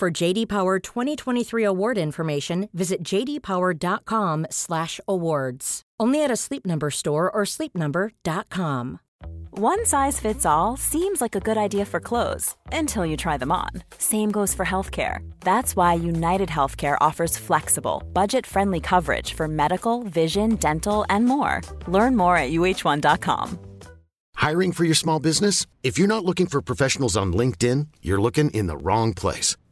For JD Power 2023 award information, visit jdpower.com/awards. Only at a Sleep Number store or sleepnumber.com. One size fits all seems like a good idea for clothes until you try them on. Same goes for healthcare. That's why United Healthcare offers flexible, budget friendly coverage for medical, vision, dental, and more. Learn more at uh1.com. Hiring for your small business? If you're not looking for professionals on LinkedIn, you're looking in the wrong place.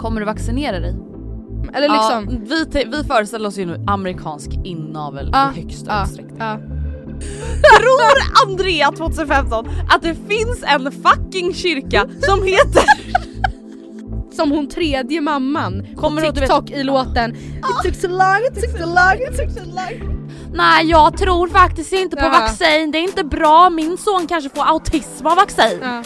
Kommer du vaccinera dig? Eller liksom... Ja, vi, vi föreställer oss ju nu amerikansk inavel Ja, i högsta ja, utsträckning. ja. Tror Andrea 2015 att det finns en fucking kyrka som heter Som hon tredje mamman Kommer på TikTok i låten It took so long, it took so long, it took so long. Nej jag tror faktiskt inte på Ja. vaccin, det är inte bra, min son kanske får autism av vaccin. Ja.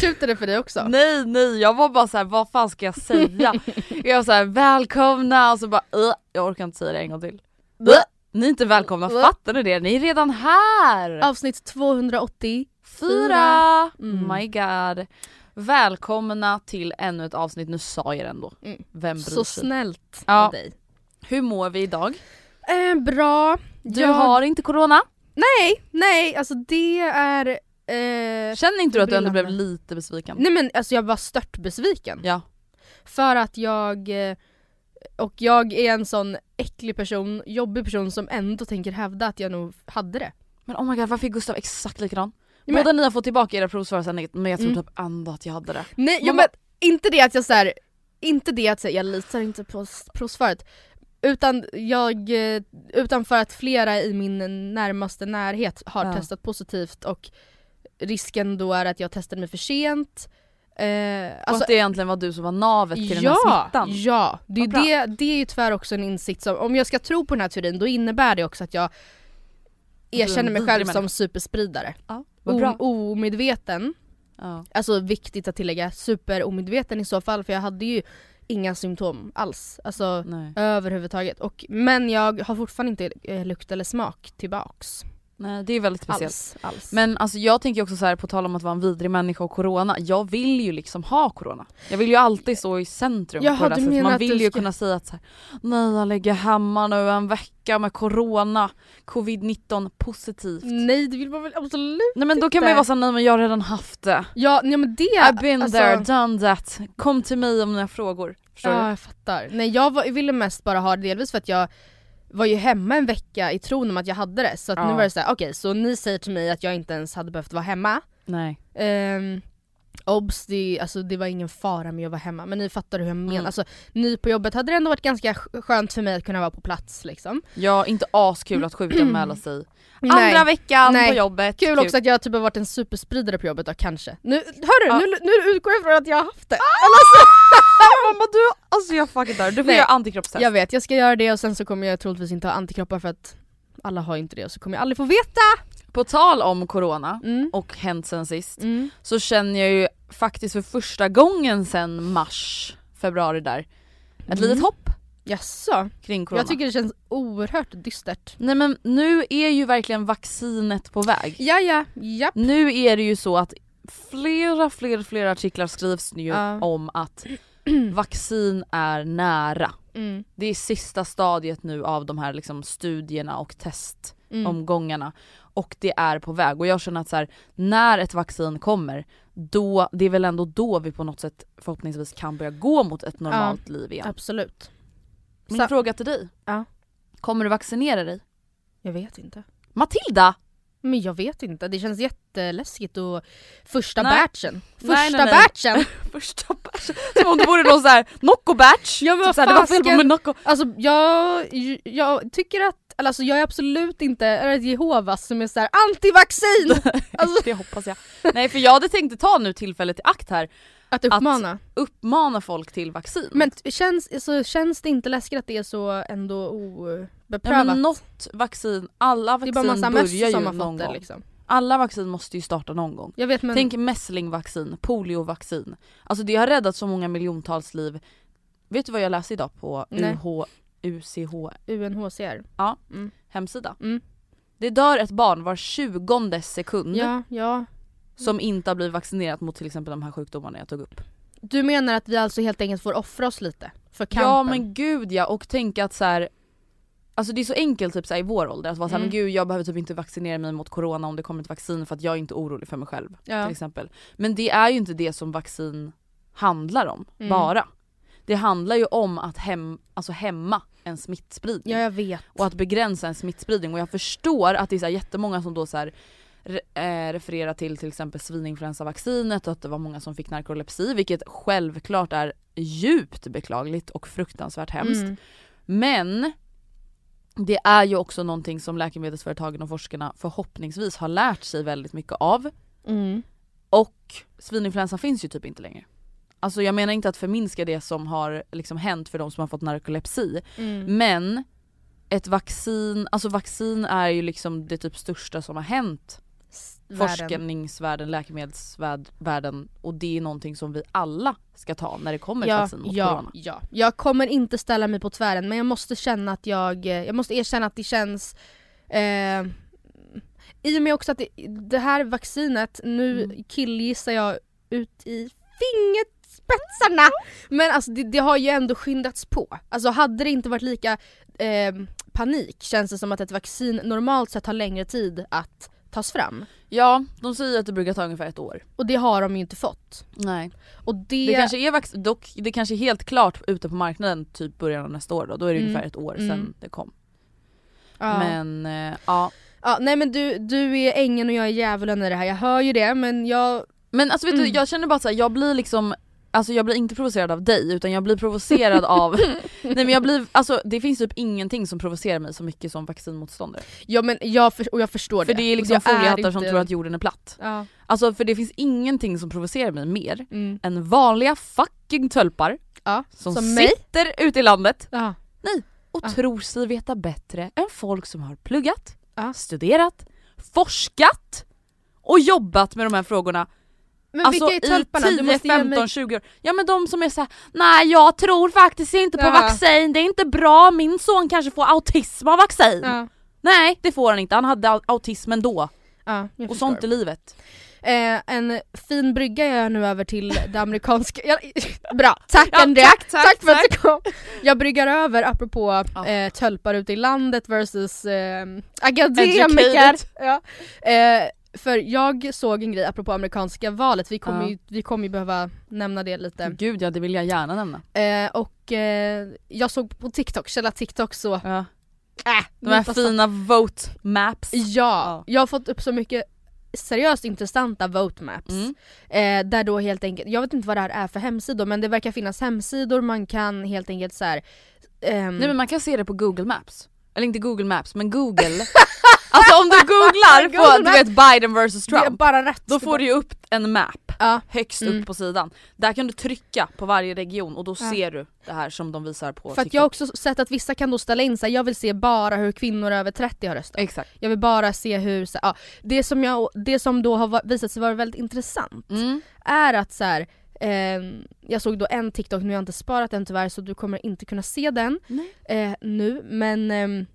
Det för dig också? Nej nej jag var bara så här: vad fan ska jag säga? jag var såhär välkomna och så bara uh, jag orkar inte säga det en gång till. Uh, ni är inte välkomna, fattar ni det? Ni är redan här! Avsnitt 280 Fyra! Mm. My god. Välkomna till ännu ett avsnitt, nu sa jag det ändå. Mm. Vem bryr Så sig? snällt Ja. av dig. Hur mår vi idag? Eh, bra. Du Jag- har inte corona? Nej, nej alltså det är... Eh... Känner inte du att du ändå blev lite besviken? Nej men alltså jag var stört besviken. Ja. För att jag... eh, Och jag är en sån äcklig person, jobbig person som ändå tänker hävda att jag nog hade det. Men oh my god varför är Gustav exakt likadan? Ja, Båda ni har fått tillbaka era provsvar sen men jag tror Mm. typ ändå att jag hade det. Nej Man men inte det att jag så här, inte det att så här, jag litar inte på provsvaret. Utan jag, eh, utan för att flera i min närmaste närhet har Ja. testat positivt och risken då är att jag testade mig för sent. Eh, och alltså, att det egentligen var du som var navet till den ja, här smittan. ja, det, är det, det är ju tyvärr också en insikt som, om jag ska tro på den här teorin då innebär det också att jag erkänner mig själv som superspridare. Ja. O- omedveten, Ja. alltså viktigt att tillägga, superomedveten i så fall för jag hade ju inga symptom alls. Alltså Nej. överhuvudtaget. Och, men jag har fortfarande inte eh, lukt eller smak tillbaks. Nej det är väldigt speciellt. Alls. alls. Men alltså jag tänker också så här på tal om att vara en vidrig människa och corona, jag vill ju liksom ha corona. Jag vill ju alltid stå i centrum Jaha, på det där sättet. Man vill ju ska- kunna säga att så här, nej jag ligger hemma nu en vecka med corona, covid-19 positivt. Nej det vill man väl absolut Nej men då kan man ju vara såhär, nej men jag har redan haft det. Ja, nej, men det... I've been alltså, there, done that. Kom till mig om ni har frågor. Förstår Ja du? jag fattar. Nej jag var, ville mest bara ha det delvis för att jag var ju hemma en vecka i tron om att jag hade det. Så att Ja. nu var det så här: okej så ni säger till mig att jag inte ens hade behövt vara hemma. Nej. Um, obs, det, alltså, det var ingen fara med att vara hemma men ni fattar hur jag menar. Mm. Alltså, ny på jobbet hade det ändå varit ganska sk- skönt för mig att kunna vara på plats liksom. Ja, inte askul att sjukanmäla sig. Nej. Andra veckan Nej. på jobbet. Kul också att jag typ har varit en superspridare på jobbet då kanske. Nu, hörru, Ja. nu, nu utgår jag från att jag har haft det. Mamma du, alltså jag fucking dör. Du får Nej. göra antikroppstest. Jag vet, jag ska göra det och sen så kommer jag troligtvis inte ha antikroppar för att alla har inte det och så kommer jag aldrig få veta. På tal om corona Mm. och hänt sen sist Mm. så känner jag ju faktiskt för första gången sen mars, februari där, ett Mm. litet hopp Jaså? kring corona. Jag tycker det känns oerhört dystert. Nej men nu är ju verkligen vaccinet på väg. Ja ja, japp. Nu är det ju så att flera, flera, flera artiklar skrivs nu Ja. om att vaccin är nära. Mm. Det är sista stadiet nu av de här liksom studierna och testomgångarna. Mm. Och det är på väg och jag känner att så här, när ett vaccin kommer, då, det är väl ändå då vi på något sätt förhoppningsvis kan börja gå mot ett normalt liv igen. Absolut. Min Så- fråga till dig. Ja. Kommer du vaccinera dig? Jag vet inte. Matilda! Men jag vet inte, det känns jätteläskigt och första Nej. batchen. Första Nej, nej, nej. batchen! Första batchen. Som om det vore någon såhär Nocco batch! Ja, men Typ vad såhär, det var fel på min Nocco. Alltså jag, jag tycker att, alltså jag är absolut inte Jehovas som är såhär antivaccin! Alltså- det hoppas jag. Nej för jag hade tänkt ta nu tillfället i akt här, Att uppmana. uppmana folk till vaccin. Men känns, alltså, känns det inte läskigt att det är så ändå obeprövat? men något vaccin, alla det är vaccin börjar ju någon fått det gång. liksom. Alla vaccin måste ju starta någon gång. Jag vet men, Tänk mässlingvaccin, poliovaccin. Alltså det har räddat så många miljontals liv. Vet du vad jag läste idag på Nej. UH, UCH UNHCR. Ja. Mm. hemsida? Mm. Det dör ett barn var tjugonde sekund Ja, ja. som inte har blivit vaccinerat mot till exempel de här sjukdomarna jag tog upp. Du menar att vi alltså helt enkelt får offra oss lite? För kampen? Ja men gud ja, och tänka att så här. Alltså det är så enkelt typ så i vår ålder att vara såhär, Mm. men gud jag behöver typ inte vaccinera mig mot corona om det kommer ett vaccin för att jag är inte orolig för mig själv. Ja. Till exempel. Men det är ju inte det som vaccin handlar om, Mm. bara. Det handlar ju om att hem, alltså hämma en smittspridning. ja, jag vet. Och att begränsa en smittspridning och jag förstår att det är så här jättemånga som då så här, re, eh, refererar till till exempel svininfluensavaccinet och att det var många som fick narkolepsi vilket självklart är djupt beklagligt och fruktansvärt hemskt. Mm. Men det är ju också någonting som läkemedelsföretagen och forskarna förhoppningsvis har lärt sig väldigt mycket av. Mm. Och svininfluensan finns ju typ inte längre. Alltså jag menar inte att förminska det som har liksom hänt för de som har fått narkolepsi. Mm. Men ett vaccin, alltså vaccin är ju liksom det typ största som har hänt Världen. forskningsvärlden, läkemedelsvärlden och det är någonting som vi alla ska ta när det kommer ett Ja, vaccin mot ja, corona. ja. Jag kommer inte ställa mig på tvären men jag måste känna att jag, eh, jag måste erkänna att det känns eh, I och med också att det, det här vaccinet, nu Mm. killgissar jag ut i fingerspetsarna men alltså det, det har ju ändå skyndats på. Alltså hade det inte varit lika eh, panik känns det som att ett vaccin normalt sett tar längre tid att tas fram. Ja, de säger att det brukar ta ungefär ett år. Och det har de ju inte fått. Nej. Och det, Det kanske är dock, det kanske är helt klart ute på marknaden typ början av nästa år då, då är det Mm. ungefär ett år sedan Mm. det kom. ja. Men eh, ja. Ja, nej men du, du är ängeln och jag är djävulen i det här, jag hör ju det men jag... Men alltså vet du, Mm. jag känner bara såhär, jag blir liksom Alltså jag blir inte provocerad av dig utan jag blir provocerad av Nej men jag blir, alltså det finns typ ingenting som provocerar mig så mycket som vaccinmotståndare. Ja men jag, för, och jag förstår För det. det är liksom foliehattar som inte- tror att jorden är platt. Ja. Alltså för det finns ingenting som provocerar mig mer Mm. än vanliga fucking tölpar ja. som, Som mig. sitter ute i landet Ja. och Ja. tror sig veta bättre än folk som har pluggat, studerat, forskat och jobbat med de här frågorna Men alltså vilka är tölparna? i Du 10, måste ge 15, mig... 20 år. Ja men de som är såhär, nej jag tror faktiskt inte på Ja. vaccin, det är inte bra, min son kanske får autism av vaccin. Ja. Nej det får han inte, han hade au- autism ändå. Ja, jag Och sånt är livet. Eh, en fin brygga jag är nu över till det amerikanska... Ja, bra, tack Ja, Andrea! tack, tack, för att du kom! Jag bryggar över apropå Ja. eh, tölpar ute i landet versus eh, akademiker. Ja. Eh, för jag såg en grej apropå amerikanska valet, vi kommer, Ja. ju, vi kommer ju behöva nämna det lite. Gud ja det vill jag gärna nämna. Eh, och eh, jag såg på TikTok, källa TikTok så... Ja. Äh, De här fina vote maps. Ja, Ja. jag har fått upp så mycket seriöst intressanta vote maps. Mm. Eh, där då helt enkelt, jag vet inte vad det här är för hemsidor men det verkar finnas hemsidor man kan helt enkelt så här. ehm, Nej men man kan se det på google maps. Eller inte google maps men google. alltså om du googlar på Google du vet Biden vs Trump. bara rätt. Då får du ju upp en map Ja. högst Mm. upp på sidan. Där kan du trycka på varje region och då Ja. ser du det här som de visar på För att jag har också sett att vissa kan då ställa in sig. jag vill se bara hur kvinnor över 30 har röstat. Exakt. Jag vill bara se hur, så, ja, det, som jag, det som då har visat sig vara väldigt intressant Mm. är att så här, ehm, jag såg då en TikTok, nu har jag inte sparat den tyvärr så du kommer inte kunna se den eh, nu men ehm,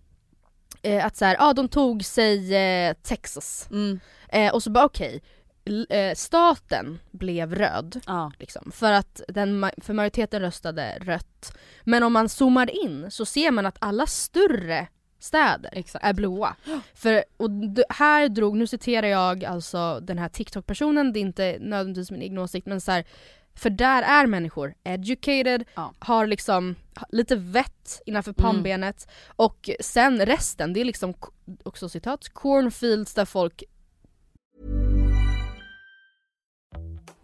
eh, att så här, ja de tog sig eh, Texas Mm. eh, och så bara okej l- eh, staten blev röd. Ja. Liksom, för att den, för majoriteten röstade rött. Men om man zoomar in så ser man att alla större städer Exakt. är blåa. För, och här drog, nu citerar jag alltså den här TikTok-personen, det är inte nödvändigtvis min egen åsikt men så här, för där är människor educated, Ja. har liksom lite vett innanför Mm. pannbenet och sen resten, det är liksom också citat, cornfields där folk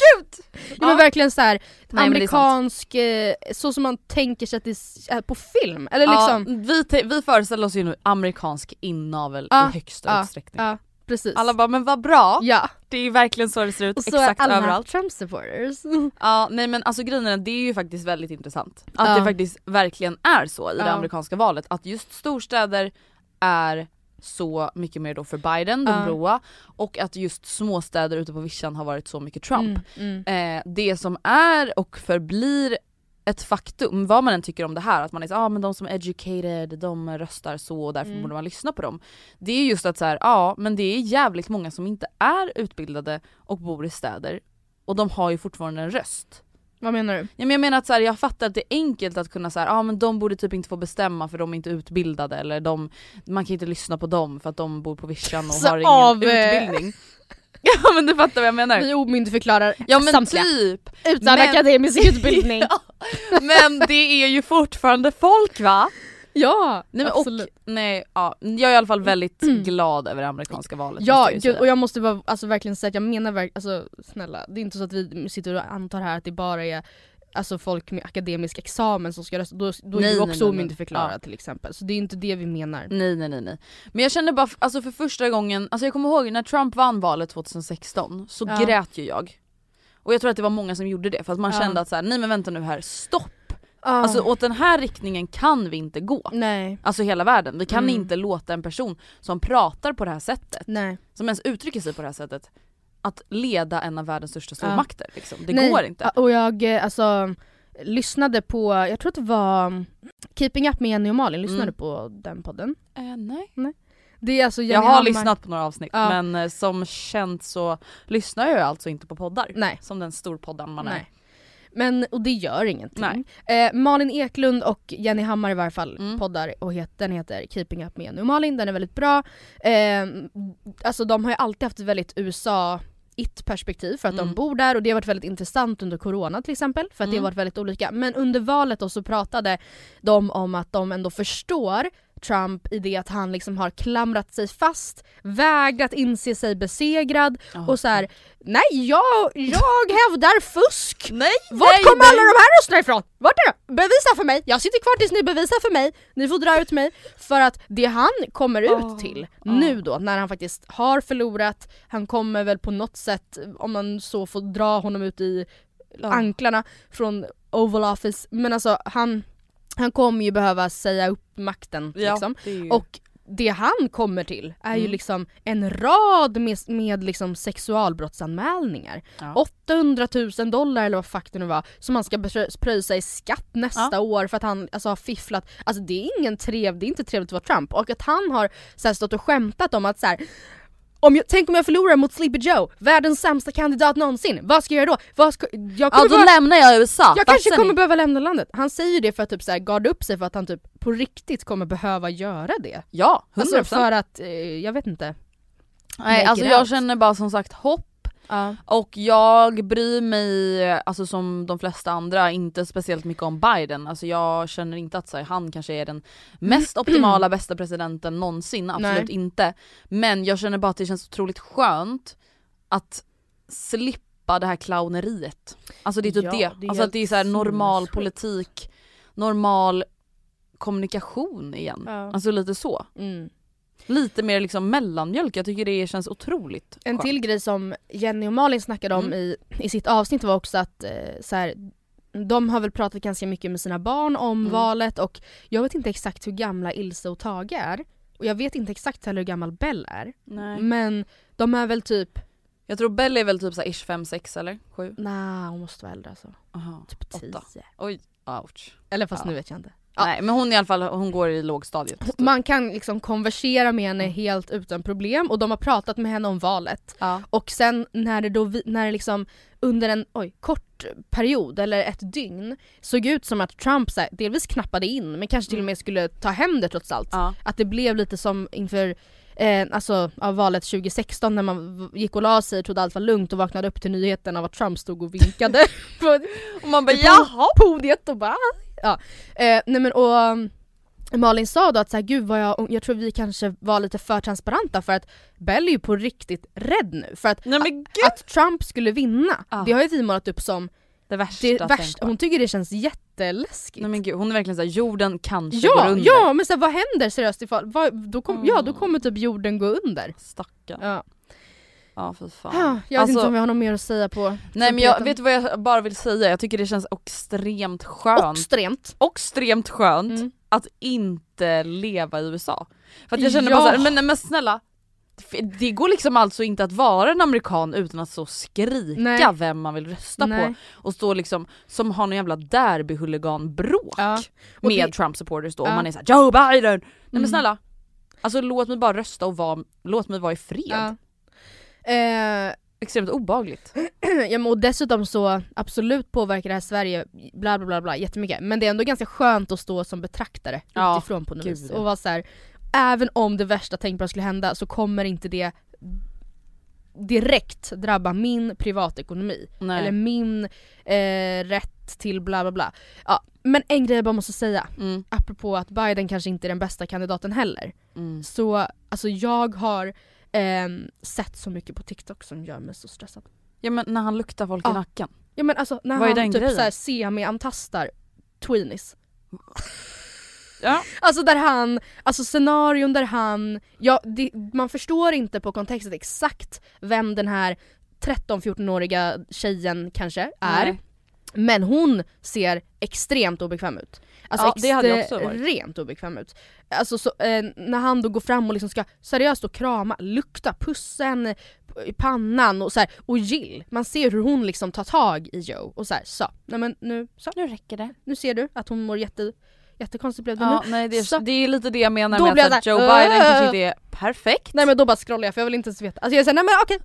Gud! Ja, men verkligen så här Nej, amerikansk, eh, så som man tänker sig att det är på film. Eller Ja, liksom, vi, vi föreställer oss ju nu amerikansk inavel Ja, i högsta ja, utsträckning. ja precis. Alla bara men vad bra, ja. det är ju verkligen så det ser ut Och så exakt alla överallt. Trump supporters. Ja nej men alltså grejen är, det är ju faktiskt väldigt intressant. Att Ja. det faktiskt verkligen är så i det Ja. amerikanska valet. Att just storstäder är så mycket mer då för Biden, de Ja. blåa, och att just småstäder ute på vischan har varit så mycket Trump. Mm, mm. Eh, det som är och förblir ett faktum, vad man än tycker om det här, att man är så, ah, men de som är educated, de röstar så och därför Mm. borde man lyssna på dem. Det är just att så här, ja men det är jävligt många som inte är utbildade och bor i städer och de har ju fortfarande en röst. Vad menar du? Ja, men jag menar att så här, jag fattar att det är enkelt att kunna säga, ah, men de borde typ inte få bestämma för de är inte utbildade eller de, man kan inte lyssna på dem för att de bor på vischan och Så har ingen av, eh, utbildning. ja men du fattar vad jag menar. Vi omyndigförklarar Ja men samtliga typ! utan men- akademisk utbildning. Ja, men det är ju fortfarande folk va? Ja, Nej, men, och, absolut. nej, ja, jag är i alla fall väldigt glad över det amerikanska valet. Ja, jag gud, och jag måste bara, alltså, verkligen säga att jag menar verkligen, alltså snälla, det är inte så att vi sitter och antar här att det bara är Alltså folk med akademisk examen som ska rösta, då, då är Nej, du nej, också omyndigförklarad Ja. till exempel. Så det är inte det vi menar. Nej nej nej nej. Men jag kände bara, alltså för första gången, alltså jag kommer ihåg när Trump vann valet 2016 så Ja. grät ju jag. Och jag tror att det var många som gjorde det för att man Ja. kände att så här, nej men vänta nu här, stopp! Alltså åt den här riktningen kan vi inte gå. Nej, Alltså hela världen. Vi kan Mm. inte låta en person som pratar på det här sättet, nej. som ens uttrycker sig på det här sättet, att leda en av världens största Ja. stormakter. Liksom. Det Nej, går inte. Och jag eh, alltså lyssnade på, jag tror att det var mm, Keeping Up med Jenny och Malin, lyssnade Mm. på den podden. Eh, nej. Det är alltså Jenny Jag har Hammar- lyssnat på några avsnitt Ja. men eh, som känt så lyssnar jag alltså inte på poddar. Nej. Som den storpoddan man Nej. Men, och det gör ingenting. Eh, Malin Eklund och Jenny Hammar i varje fall Mm. poddar och het, den heter Keeping Up med Jenny och Malin, den är väldigt bra. Eh, alltså de har ju alltid haft ett väldigt USA it perspektiv för att Mm. de bor där och det har varit väldigt intressant under corona till exempel för att det har Mm. varit väldigt olika. Men under valet då så pratade de om att de ändå förstår Trump i det att han liksom har klamrat sig fast, vägrat inse sig besegrad och så här: nej jag, jag hävdar fusk! Nej, Vart nej, kom nej. alla de här rösterna ifrån? Vart är de? Bevisa för mig! Jag sitter kvar tills ni bevisar för mig, ni får dra ut mig. För att det han kommer ut Oh, till oh. nu då, när han faktiskt har förlorat, han kommer väl på något sätt, om man så får dra honom ut i anklarna från Oval Office, men alltså han, han kommer ju behöva säga upp makten Ja, liksom. det ju- Och det han kommer till är ju Mm. liksom en rad med, med liksom sexualbrottsanmälningar. Ja. 800 000 dollar eller vad fuck det nu var som han ska pröjsa i skatt nästa Ja. år för att han alltså, har fifflat. Alltså det är ingen trev, det är inte trevligt att vara Trump. Och att han har så här, stått och skämtat om att så här, om jag, tänk om jag förlorar mot Sleepy Joe, världens sämsta kandidat någonsin. Vad ska jag göra då? Vad ska, jag Ja då bara- lämnar jag USA, jag kanske Fattar kommer ni? behöva lämna landet. Han säger det för att typ så här, garda upp sig för att han typ på riktigt kommer behöva göra det. Ja, 100% Alltså för att, eh, jag vet inte. Nej alltså jag out. känner bara som sagt hopp Ja. och jag bryr mig, alltså som de flesta andra, inte speciellt mycket om Biden. Alltså jag känner inte att så här, han kanske är den mest optimala bästa presidenten någonsin, absolut Nej. inte. Men jag känner bara att det känns otroligt skönt att slippa det här clowneriet. Alltså det är typ Ja, det. det alltså att det är så här normal sinnessjukt. politik, normal kommunikation igen. Ja. Alltså lite så. Mm. Lite mer liksom mellanmjölk, jag tycker det känns otroligt En skönt. till grej som Jenny och Malin snackade om Mm. i, i sitt avsnitt var också att eh, så här, de har väl pratat ganska mycket med sina barn om Mm. valet och jag vet inte exakt hur gamla Ilse och Tage är. Och jag vet inte exakt heller hur gammal Bell är. Nej. Men de är väl typ, Jag tror Belle är väl typ så här ish 5-6 eller 7? nej hon måste vara äldre alltså. Aha. Typ 10. Åtta. Oj, ouch. Eller fast Ja. nu vet jag inte. Ja. Nej men hon i alla fall, hon går i lågstadiet. typ. Man kan liksom konversera med henne helt utan problem och de har pratat med henne om valet. Ja. Och sen när det då, när det liksom under en oj, kort period eller ett dygn såg ut som att Trump här, delvis knappade in men kanske till och med skulle ta hem det trots allt. Ja. Att det blev lite som inför eh, alltså, av valet 2016 när man gick och la sig och trodde allt var lugnt och vaknade upp till nyheten av att Trump stod och vinkade Och man bara jaha! podiet och bara ja. eh, nej men och um, Malin sa då att så här, gud vad jag, jag tror vi kanske var lite för transparenta för att Bell är ju på riktigt rädd nu för att, Nej att Trump skulle vinna, Ja. det har ju vi målat upp som Det värsta det värsta, hon tycker det känns jätteläskigt. Nej men gud, hon är verkligen såhär, jorden kanske ja, går under. ja men så här, vad händer seriöst ifall, vad, då kom, ja då Mm. kommer typ jorden gå under. Stackarn. Ja. Ja fy fan. Ja, jag vet Alltså- inte om vi har något mer att säga på Nej men jag, vet du vad jag bara vill säga? Jag tycker det känns extremt skönt, Extremt. och extremt skönt Mm. att inte leva i USA. För att jag känner Ja. bara såhär, men, men snälla, det- går liksom alltså inte att vara en amerikan utan att så skrika Nej. vem man vill rösta Nej. på och stå liksom som har någon jävla derbyhuliganbråk Ja. Och med det- Trump supporters då och Ja. man är såhär Joe Biden! Nej men Mm. snälla, alltså låt mig bara rösta och vara, låt mig vara i fred. Ja. Eh, Extremt obehagligt. ja, men och dessutom så absolut påverkar det här Sverige bla bla bla, bla jättemycket men det är ändå ganska skönt att stå som betraktare Ja, utifrån på något gud, vis och vara så här, även om det värsta tänkbara skulle hända så kommer inte det direkt drabba min privatekonomi Nej. eller min eh, rätt till bla bla bla. Ja, men en grej jag bara måste säga, Mm, apropå att Biden kanske inte är den bästa kandidaten heller. mm. Så alltså jag har ehm, sett så mycket på TikTok som gör mig så stressad. Ja men när han luktar folk Ja. i nacken. Ja men alltså när Vad han typ grejen? semi-antastar tweenies. Ja. Alltså där han, alltså scenarion där han, ja det, man förstår inte på kontexten exakt vem den här 13-14-åriga tjejen kanske är. Nej. Men hon ser extremt obekväm ut. Alltså Ja, det hade jag också varit. extremt obekväm ut. Alltså så, eh, när han då går fram och liksom ska seriöst och krama, lukta, pussa henne i pannan och så här, och Jill, man ser hur hon liksom tar tag i Joe och så här, så, nej men nu, så, Nu räcker det. nu ser du att hon mår jätte, jättekonstigt blev det Ja, nu. nej, det, Så- är, det är lite det jag menar Då med blir att, att Joe så här, Biden kanske inte är perfekt. Nej men då bara scrollar jag för jag vill inte ens veta. Alltså jag säger nej men okej,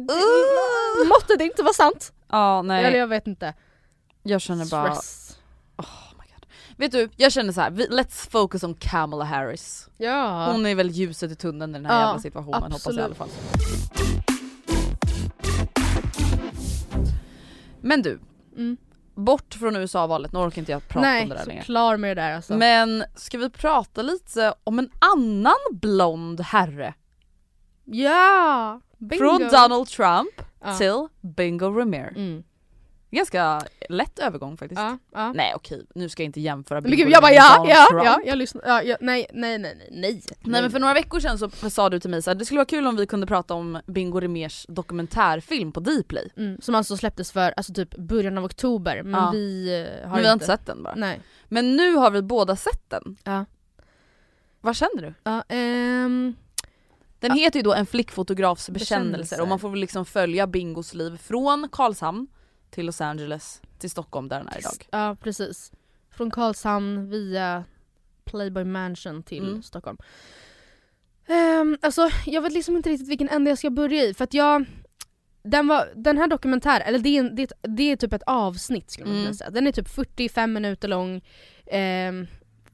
Uh. måtte det inte vara sant? Ja Eller nej, jag vet inte. Jag känner bara, Stress. oh my God. Vet du, jag känner så här. let's focus on Kamala Harris. Ja. Hon är väl ljuset i tunneln i den här Ja, jävla situationen hoppas jag i alla fall. Men du, Mm. bort från USA-valet, nu orkar inte jag prata Nej, om det där längre. klar med det där alltså. Men ska vi prata lite om en annan blond herre? ja! Bingo! Från Donald Trump Ja. till Bingo Rimér. Mm. Ganska lätt övergång faktiskt. Ja, ja. Nej okej, nu ska jag inte jämföra Men gud, jag bara ja, ja, Trump. ja, jag lyssnar, ja, ja, nej, nej, nej, nej, nej. Nej men för några veckor sedan så sa du till mig så här, det skulle vara kul om vi kunde prata om Bingo Rimérs dokumentärfilm på Dplay. Mm, som alltså släpptes för alltså typ början av oktober men Ja. vi eh, har Men vi har inte sett den bara. Nej. Men nu har vi båda sett den. Ja. Vad känner du? Ja, ehm, Den heter ju då En flickfotografs bekännelser Bekännelser. och man får väl liksom följa Bingos liv från Karlshamn till Los Angeles till Stockholm där den är idag. ja precis. Från Karlshamn via Playboy Mansion till Mm. Stockholm. Um, alltså jag vet liksom inte riktigt vilken ände jag ska börja i för att jag den, var, den här dokumentären, eller det är, det, det är typ ett avsnitt skulle man Mm. kunna säga. Den är typ 45 minuter lång ehm,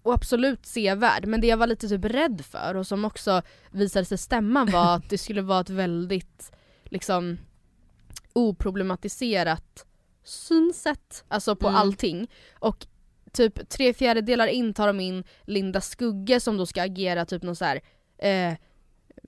och absolut sevärd. Men det jag var lite typ rädd för och som också visade sig stämma var att det skulle vara ett väldigt liksom oproblematiserat synsätt alltså på Mm. allting. Och typ tre fjärdedelar in tar de in Linda Skugge som då ska agera typ någon så här eh,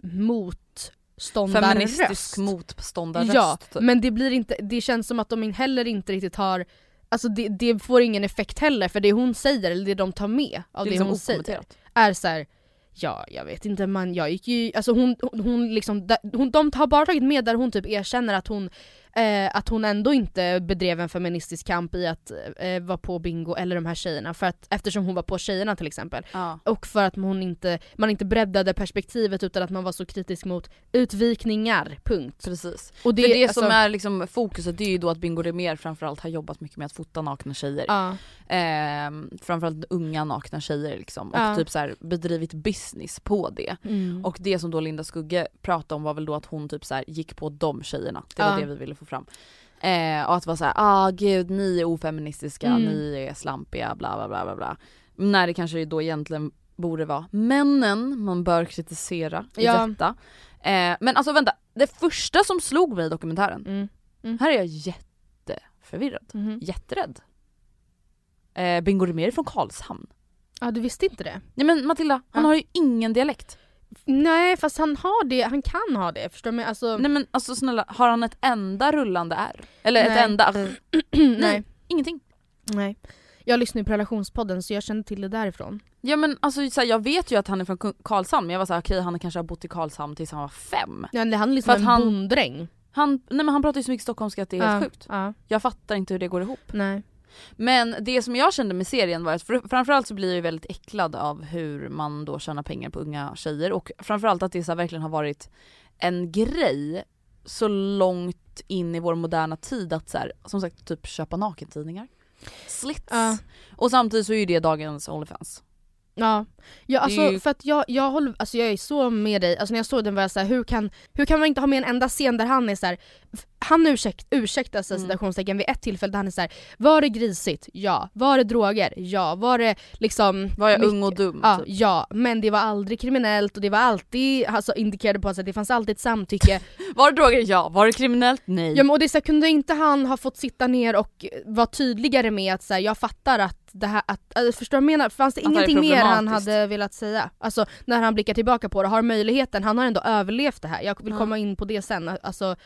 motståndarröst. Feministisk motståndarröst. Ja, typ. men det blir inte, det känns som att de heller inte riktigt har Alltså det, det får ingen effekt heller för det hon säger, eller det de tar med av det det, är liksom hon säger är så här. Ja, jag vet inte man, jag gick ju, alltså hon, hon, hon liksom, hon, de har bara tagit med där hon typ erkänner att hon eh, att hon ändå inte bedrev en feministisk kamp i att eh, vara på Bingo eller de här tjejerna, för att, eftersom hon var på tjejerna till exempel. Ja. Och för att hon inte, man inte breddade perspektivet utan att man var så kritisk mot utvikningar, punkt. Precis. Och Det, För det alltså- som är liksom fokuset det är ju då att Bingo Rimér framförallt har jobbat mycket med att fota nakna tjejer. Ja, Ehm, framförallt unga nakna tjejer liksom. Och Ja. typ så här bedrivit business på det. mm. Och det som då Linda Skugge pratade om var väl då att hon typ så här gick på de tjejerna. Det var det vi ville få fram. Eh, och att vara såhär, ah gud ni är ofeministiska, Mm. ni är slampiga, bla bla bla bla bla. När det kanske då egentligen borde vara männen man bör kritisera i Ja. detta. Eh, men alltså vänta, det första som slog mig i dokumentären, Mm. här är jag jätteförvirrad, Mhm. jätterädd. Eh, Bingo Rimér från Karlshamn. Ja du visste inte det? Nej men Matilda, han Ja. har ju ingen dialekt. Nej fast han har det, han kan ha det, förstår du? mig? Alltså, Nej men alltså snälla, har han ett enda rullande R? Eller Nej. ett enda... nej. Ingenting. nej. Jag lyssnar ju på relationspodden så jag känner till det därifrån. Ja men alltså så här, jag vet ju att han är från Karlshamn men jag var såhär okej han kanske har bott i Karlshamn tills han var fem. Ja, han är För liksom att en han- bonddräng. Han, nej men han pratar ju så mycket stockholmska att det är helt ja, sjukt. Ja, Jag fattar inte hur det går ihop. nej. Men det som jag kände med serien var att fr- framförallt så blir jag ju väldigt äcklad av hur man då tjänar pengar på unga tjejer och framförallt att det så verkligen har varit en grej så långt in i vår moderna tid att så här, som sagt typ köpa nakentidningar. Slits. Ja. Och samtidigt så är ju det dagens Onlyfans. Ja, ja alltså ju- för att jag, jag håller, alltså jag är så med dig, alltså när jag såg den var jag såhär, hur kan, hur kan man inte ha med en enda scen där han är såhär, han ursäkt, ursäktar sig Mm. citationstecken vid ett tillfälle där han är såhär, var det grisigt? Ja. Var det droger? Ja. Var det liksom Var jag mycket- ung och dum? Ja, typ. ja, men det var aldrig kriminellt och det var alltid, alltså indikerade på att det fanns alltid ett samtycke. Var det droger? Ja. Var det kriminellt? Nej. ja, men och det är så här, kunde inte han ha fått sitta ner och vara tydligare med att så här, jag fattar att det här, att, alltså, förstår du vad jag menar? Fanns det Att det ingenting mer han hade velat säga? Alltså när han blickar tillbaka på det, har möjligheten, han har ändå överlevt det här, jag vill Ja. komma in på det sen, alltså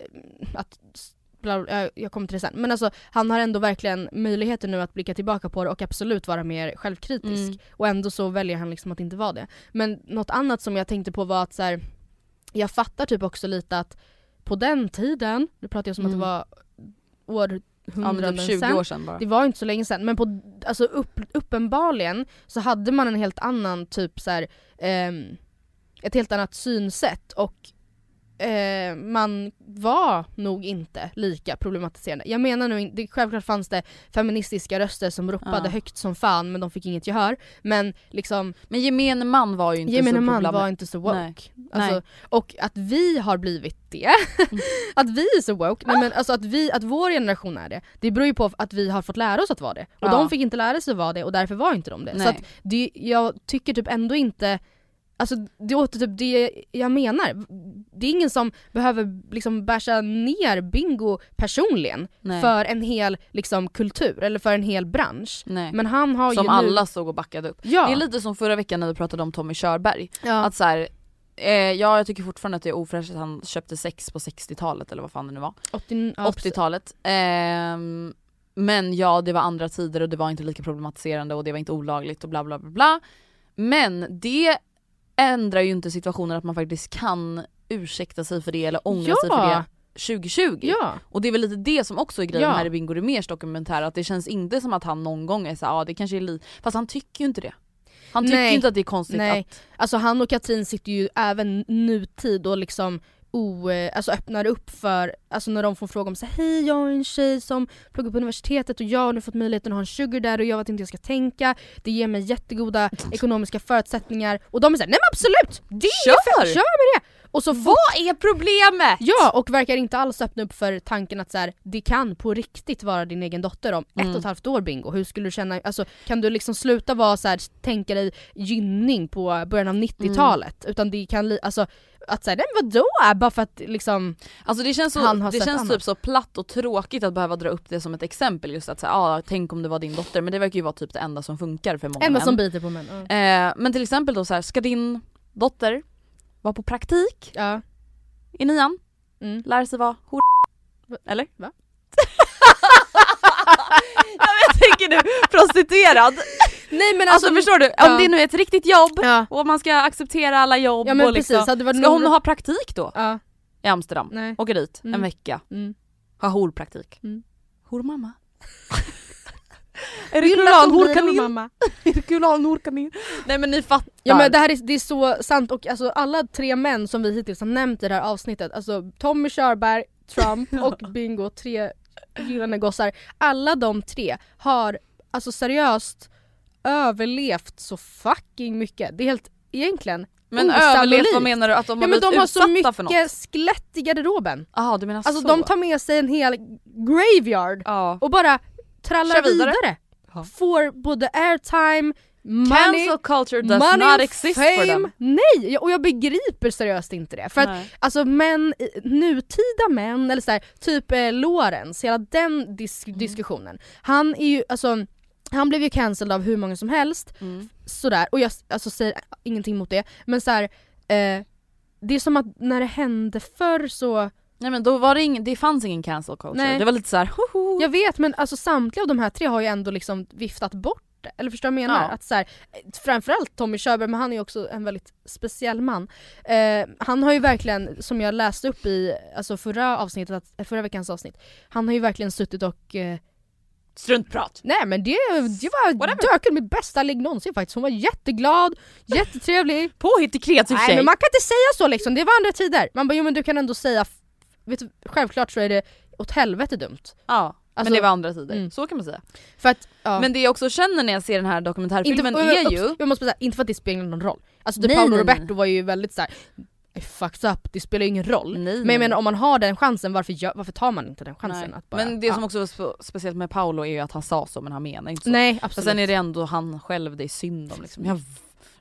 eh, att jag- kommer till det sen. Men alltså han har ändå verkligen möjligheten nu att blicka tillbaka på det och absolut vara mer självkritisk. Mm. Och ändå så väljer han liksom att inte vara det. Men något annat som jag tänkte på var att så här, jag fattar typ också lite att på den tiden, nu pratar jag som Mm. att det var ja, men århundraden typ 20 sen. år sedan bara. Det var inte så länge sedan, men på, alltså upp, uppenbarligen så hade man en helt annan typ så här, ehm, ett helt annat synsätt och eh, man var nog inte lika problematiserande. Jag menar nu inte, självklart fanns det feministiska röster som ropade Ja. högt som fan men de fick inget gehör. Men liksom Men gemene man var ju inte gemene så man problem- var inte så woke. Nej. Alltså, Nej. och att vi har blivit det, att vi är så woke, nej men alltså att, vi, att vår generation är det, det beror ju på att vi har fått lära oss att vara det. Och Ja. de fick inte lära sig vara det och därför var inte de det. Så Nej. att det, jag tycker typ ändå inte Alltså det åter typ det jag menar. Det är ingen som behöver liksom basha ner bingo personligen Nej. för en hel liksom, kultur eller för en hel bransch. Nej. Men han har som ju nu... alla stod och backade upp. Ja. Det är lite som förra veckan när vi pratade om Tommy Körberg. ja. Att så här, eh, ja jag tycker fortfarande att det är ofräscht att han köpte sex på 60-talet eller vad fan det nu var. 80, ja, precis. 80-talet. Ehm, men ja det var andra tider och det var inte lika problematiserande och det var inte olagligt och bla bla bla bla. Men det ändrar ju inte situationen att man faktiskt kan ursäkta sig för det eller ångra sig för Ja. det 2020. Ja. Och det är väl lite det som också är grejen Ja. här i Bingo Rimérs dokumentär, att det känns inte som att han någon gång är såhär, ja ah, det kanske är li... Fast han tycker ju inte det. Han tycker ju inte att det är konstigt Nej. att... Alltså han och Katrin sitter ju även nutid och liksom o, eh, alltså öppnar upp för, alltså när de får fråga om så hej jag är en tjej som pluggar på universitetet och jag har nu fått möjligheten att ha en sugar där och jag vet inte hur jag ska tänka, det ger mig jättegoda ekonomiska förutsättningar och de är såhär, nej men absolut! Det är Kör! fett, kör med det! Och så Vad är problemet? Ja, och verkar inte alls öppna upp för tanken att så här, det kan på riktigt vara din egen dotter om ett Mm. och ett halvt år bingo. Hur skulle du känna, alltså, kan du liksom sluta vara så här, tänka dig gynning på början av 90-talet? Utan det kan, alltså att säga nej vadå? Bara för att liksom, Alltså det känns, så, det känns typ så platt och tråkigt att behöva dra upp det som ett exempel just att säga, ah, tänk om det var din dotter, men det verkar ju vara typ det enda som funkar för många enda män. som biter på män. Ja. eh, men till exempel då så här, ska din dotter vara på praktik Ja. i nian, Mm. lära sig vara hor... Eller? Va? jag tänker nu, prostituerad. Nej men Alltså, alltså, förstår du? ja. Om det nu är ett riktigt jobb Ja, och man ska acceptera alla jobb ja men och liksom, precis, varit ska hon ha praktik då Ja, i Amsterdam? nej. Åka dit en Mm. vecka, Mm. ha horpraktik. Mm. Hormamma. en blir horkanin? en horkanin? Nej men ni fattar. Ja men det här är, det är så sant och alltså alla tre män som vi hittills har nämnt i det här avsnittet, alltså Tommy Körberg, Trump och Bingo, tre gyllene gossar. Alla de tre har alltså seriöst överlevt så fucking mycket. Det är helt egentligen men osannolikt. överlevt, vad menar du? Att de Ja har men blivit de har så utsatta för något? mycket skelett i garderoben. Jaha du menar Alltså så? de tar med sig en hel graveyard Ja. och bara trallar Kör vidare. vidare. Ja. Får både airtime, money, Cancel culture does money, not exist fame. for them. Nej! Och jag begriper seriöst inte det. För att Nej. alltså män, nutida män, eller så här, typ eh, Lorenz, hela den dis- Mm. diskussionen. Han är ju, alltså han blev ju cancelled av hur många som helst, Mm. sådär, och jag alltså, säger ingenting mot det, men så här, eh, det är som att när det hände förr så, Nej men då var det ingen, det fanns ingen cancel culture. Nej. Det var lite såhär hoho. jag vet men alltså samtliga av de här tre har ju ändå liksom viftat bort. Eller förstår du vad jag menar? Ja. Att så här, eh, framförallt Tommy Körberg, men han är ju också en väldigt speciell man. Eh, han har ju verkligen, som jag läste upp i alltså förra, avsnittet, eh, förra veckans avsnitt, han har ju verkligen suttit och eh, Struntprat. Nej men det, det var Whatever. döken mitt bästa ligg någonsin faktiskt. Hon var jätteglad, jättetrevlig. Påhittig kreativ Nej tjej. men man kan inte säga så liksom, det var andra tider. Man bara jo men du kan ändå säga, vet du, självklart så är det åt helvete dumt. Ja, Alltså- men det var andra tider. Mm. Så kan man säga. För att, ja. Men det jag också känner när jag ser den här dokumentärfilmen och- är ju... Jag måste säga, inte för att det spelar någon roll. Alltså Nej, Paolo nej, nej. Roberto var ju väldigt såhär, fucked up, det spelar ju ingen roll. Nej, Men jag menar om man har den chansen, varför, gör, varför tar man inte den chansen? Nej. Att bara, Men det ja. som också var spe- speciellt med Paolo är ju att han sa så men han menar inte så. Nej absolut. sen är det ändå han själv det är synd om liksom. Jag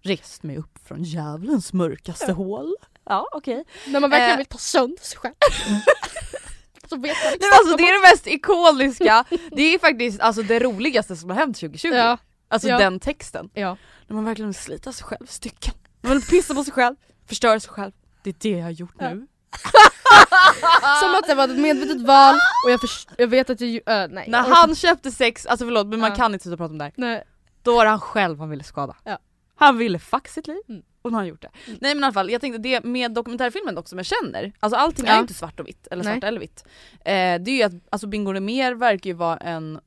rest mig upp från djävulens mörkaste hål. Ja okej. När man verkligen Eh. vill ta sönder sig själv. så vet man Nej, alltså det är det mest ikoniska, det är faktiskt alltså det roligaste som har hänt 2020. man- Ja, Alltså Ja. den texten. ja. När man verkligen vill slita sig själv i stycken. Man vill pissa på sig själv, förstöra sig själv. Det är det jag har gjort Ja. nu. Som att det var ett medvetet val och jag, jag vet att jag äh, nej. När han köpte sex, alltså förlåt men man Ja. kan inte sluta prata om det här. Nej. Då var det han själv han ville skada. Ja. Han ville fuck sitt liv Mm. och nu har han gjort det. Nej men i alla fall, jag tänkte det med dokumentärfilmen dock som jag känner, alltså allting är Ja. ju inte svart och vitt, eller Nej. svart eller vitt. Eh, det är ju att alltså Bingo Rimér verkar ju vara en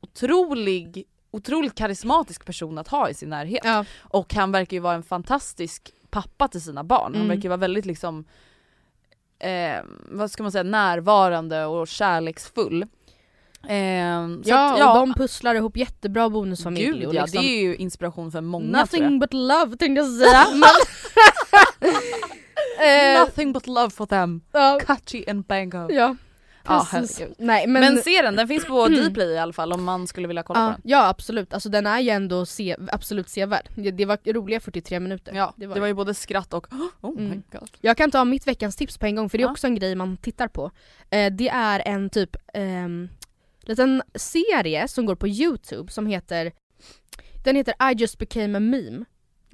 otrolig, otroligt karismatisk person att ha i sin närhet. Ja. Och han verkar ju vara en fantastisk pappa till sina barn. Han Mm. verkar ju vara väldigt liksom, eh, vad ska man säga, närvarande och kärleksfull. Eh, Ja, att, och de pusslar ihop jättebra bonusfamilj. Gud ja, liksom, det är ju inspiration för många. Nothing but love tänkte jag säga. Eh, Nothing but love for them, ja, Kachi and Bango. ja. Ja, Precis. herregud. Nej men, Men, se den, den finns på Dplay i alla fall om man skulle vilja kolla ja, på den. ja absolut, alltså den är ju ändå se, absolut sevärd. Det, det var roliga 43 minuter. Ja, det det var var, ju både skratt och oh my Mm. god. Jag kan ta mitt veckans tips på en gång för det är Ja. också en grej man tittar på. Eh, det är en typ ehm, liten serie som går på youtube som heter Den heter I just became a meme.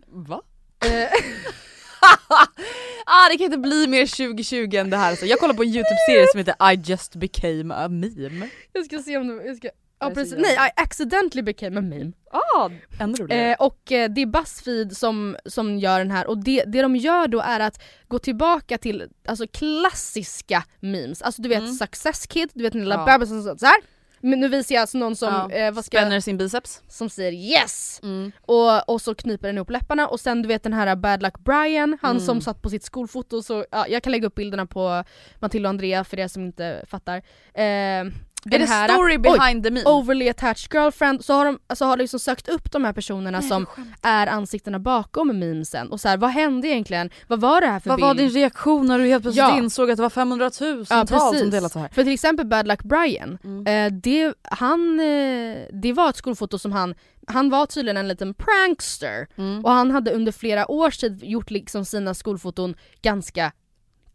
Va? Ah det kan inte bli mer 2020 än det här. Så jag kollar på en youtube-serie som heter I just became a meme. jag ska se om det, jag ska, ja precis, nej I accidentally became a meme. Ah, ännu roligare. Eh, och eh, det är Buzzfeed som, som gör den här och det, det de gör då är att gå tillbaka till alltså, klassiska memes. Alltså du vet Mm. Success Kid, du vet den lilla Ja. bebisen som så här. Men nu visar jag alltså någon som, Ja. eh, vad ska jag, Spänner sin biceps. som säger yes! Mm. Och, och så kniper den ihop läpparna och sen du vet den här Bad Luck Brian, han Mm. som satt på sitt skolfoto så, ja, jag kan lägga upp bilderna på Matilda och Andrea för er som inte fattar. Eh, Är det story oj, behind the meme? Overly attached girlfriend, så har de alltså, har liksom sökt upp de här personerna som är ansiktena bakom memesen och så här, vad hände egentligen? Vad var det här för Vad bild? var din reaktion när du helt plötsligt Ja. insåg att det var 500 000 Ja, tal som delat så här? För till exempel Bad Luck Brian, Mm. eh, det, han, eh, det var ett skolfoto som han, han var tydligen en liten prankster Mm. och han hade under flera års tid gjort liksom sina skolfoton ganska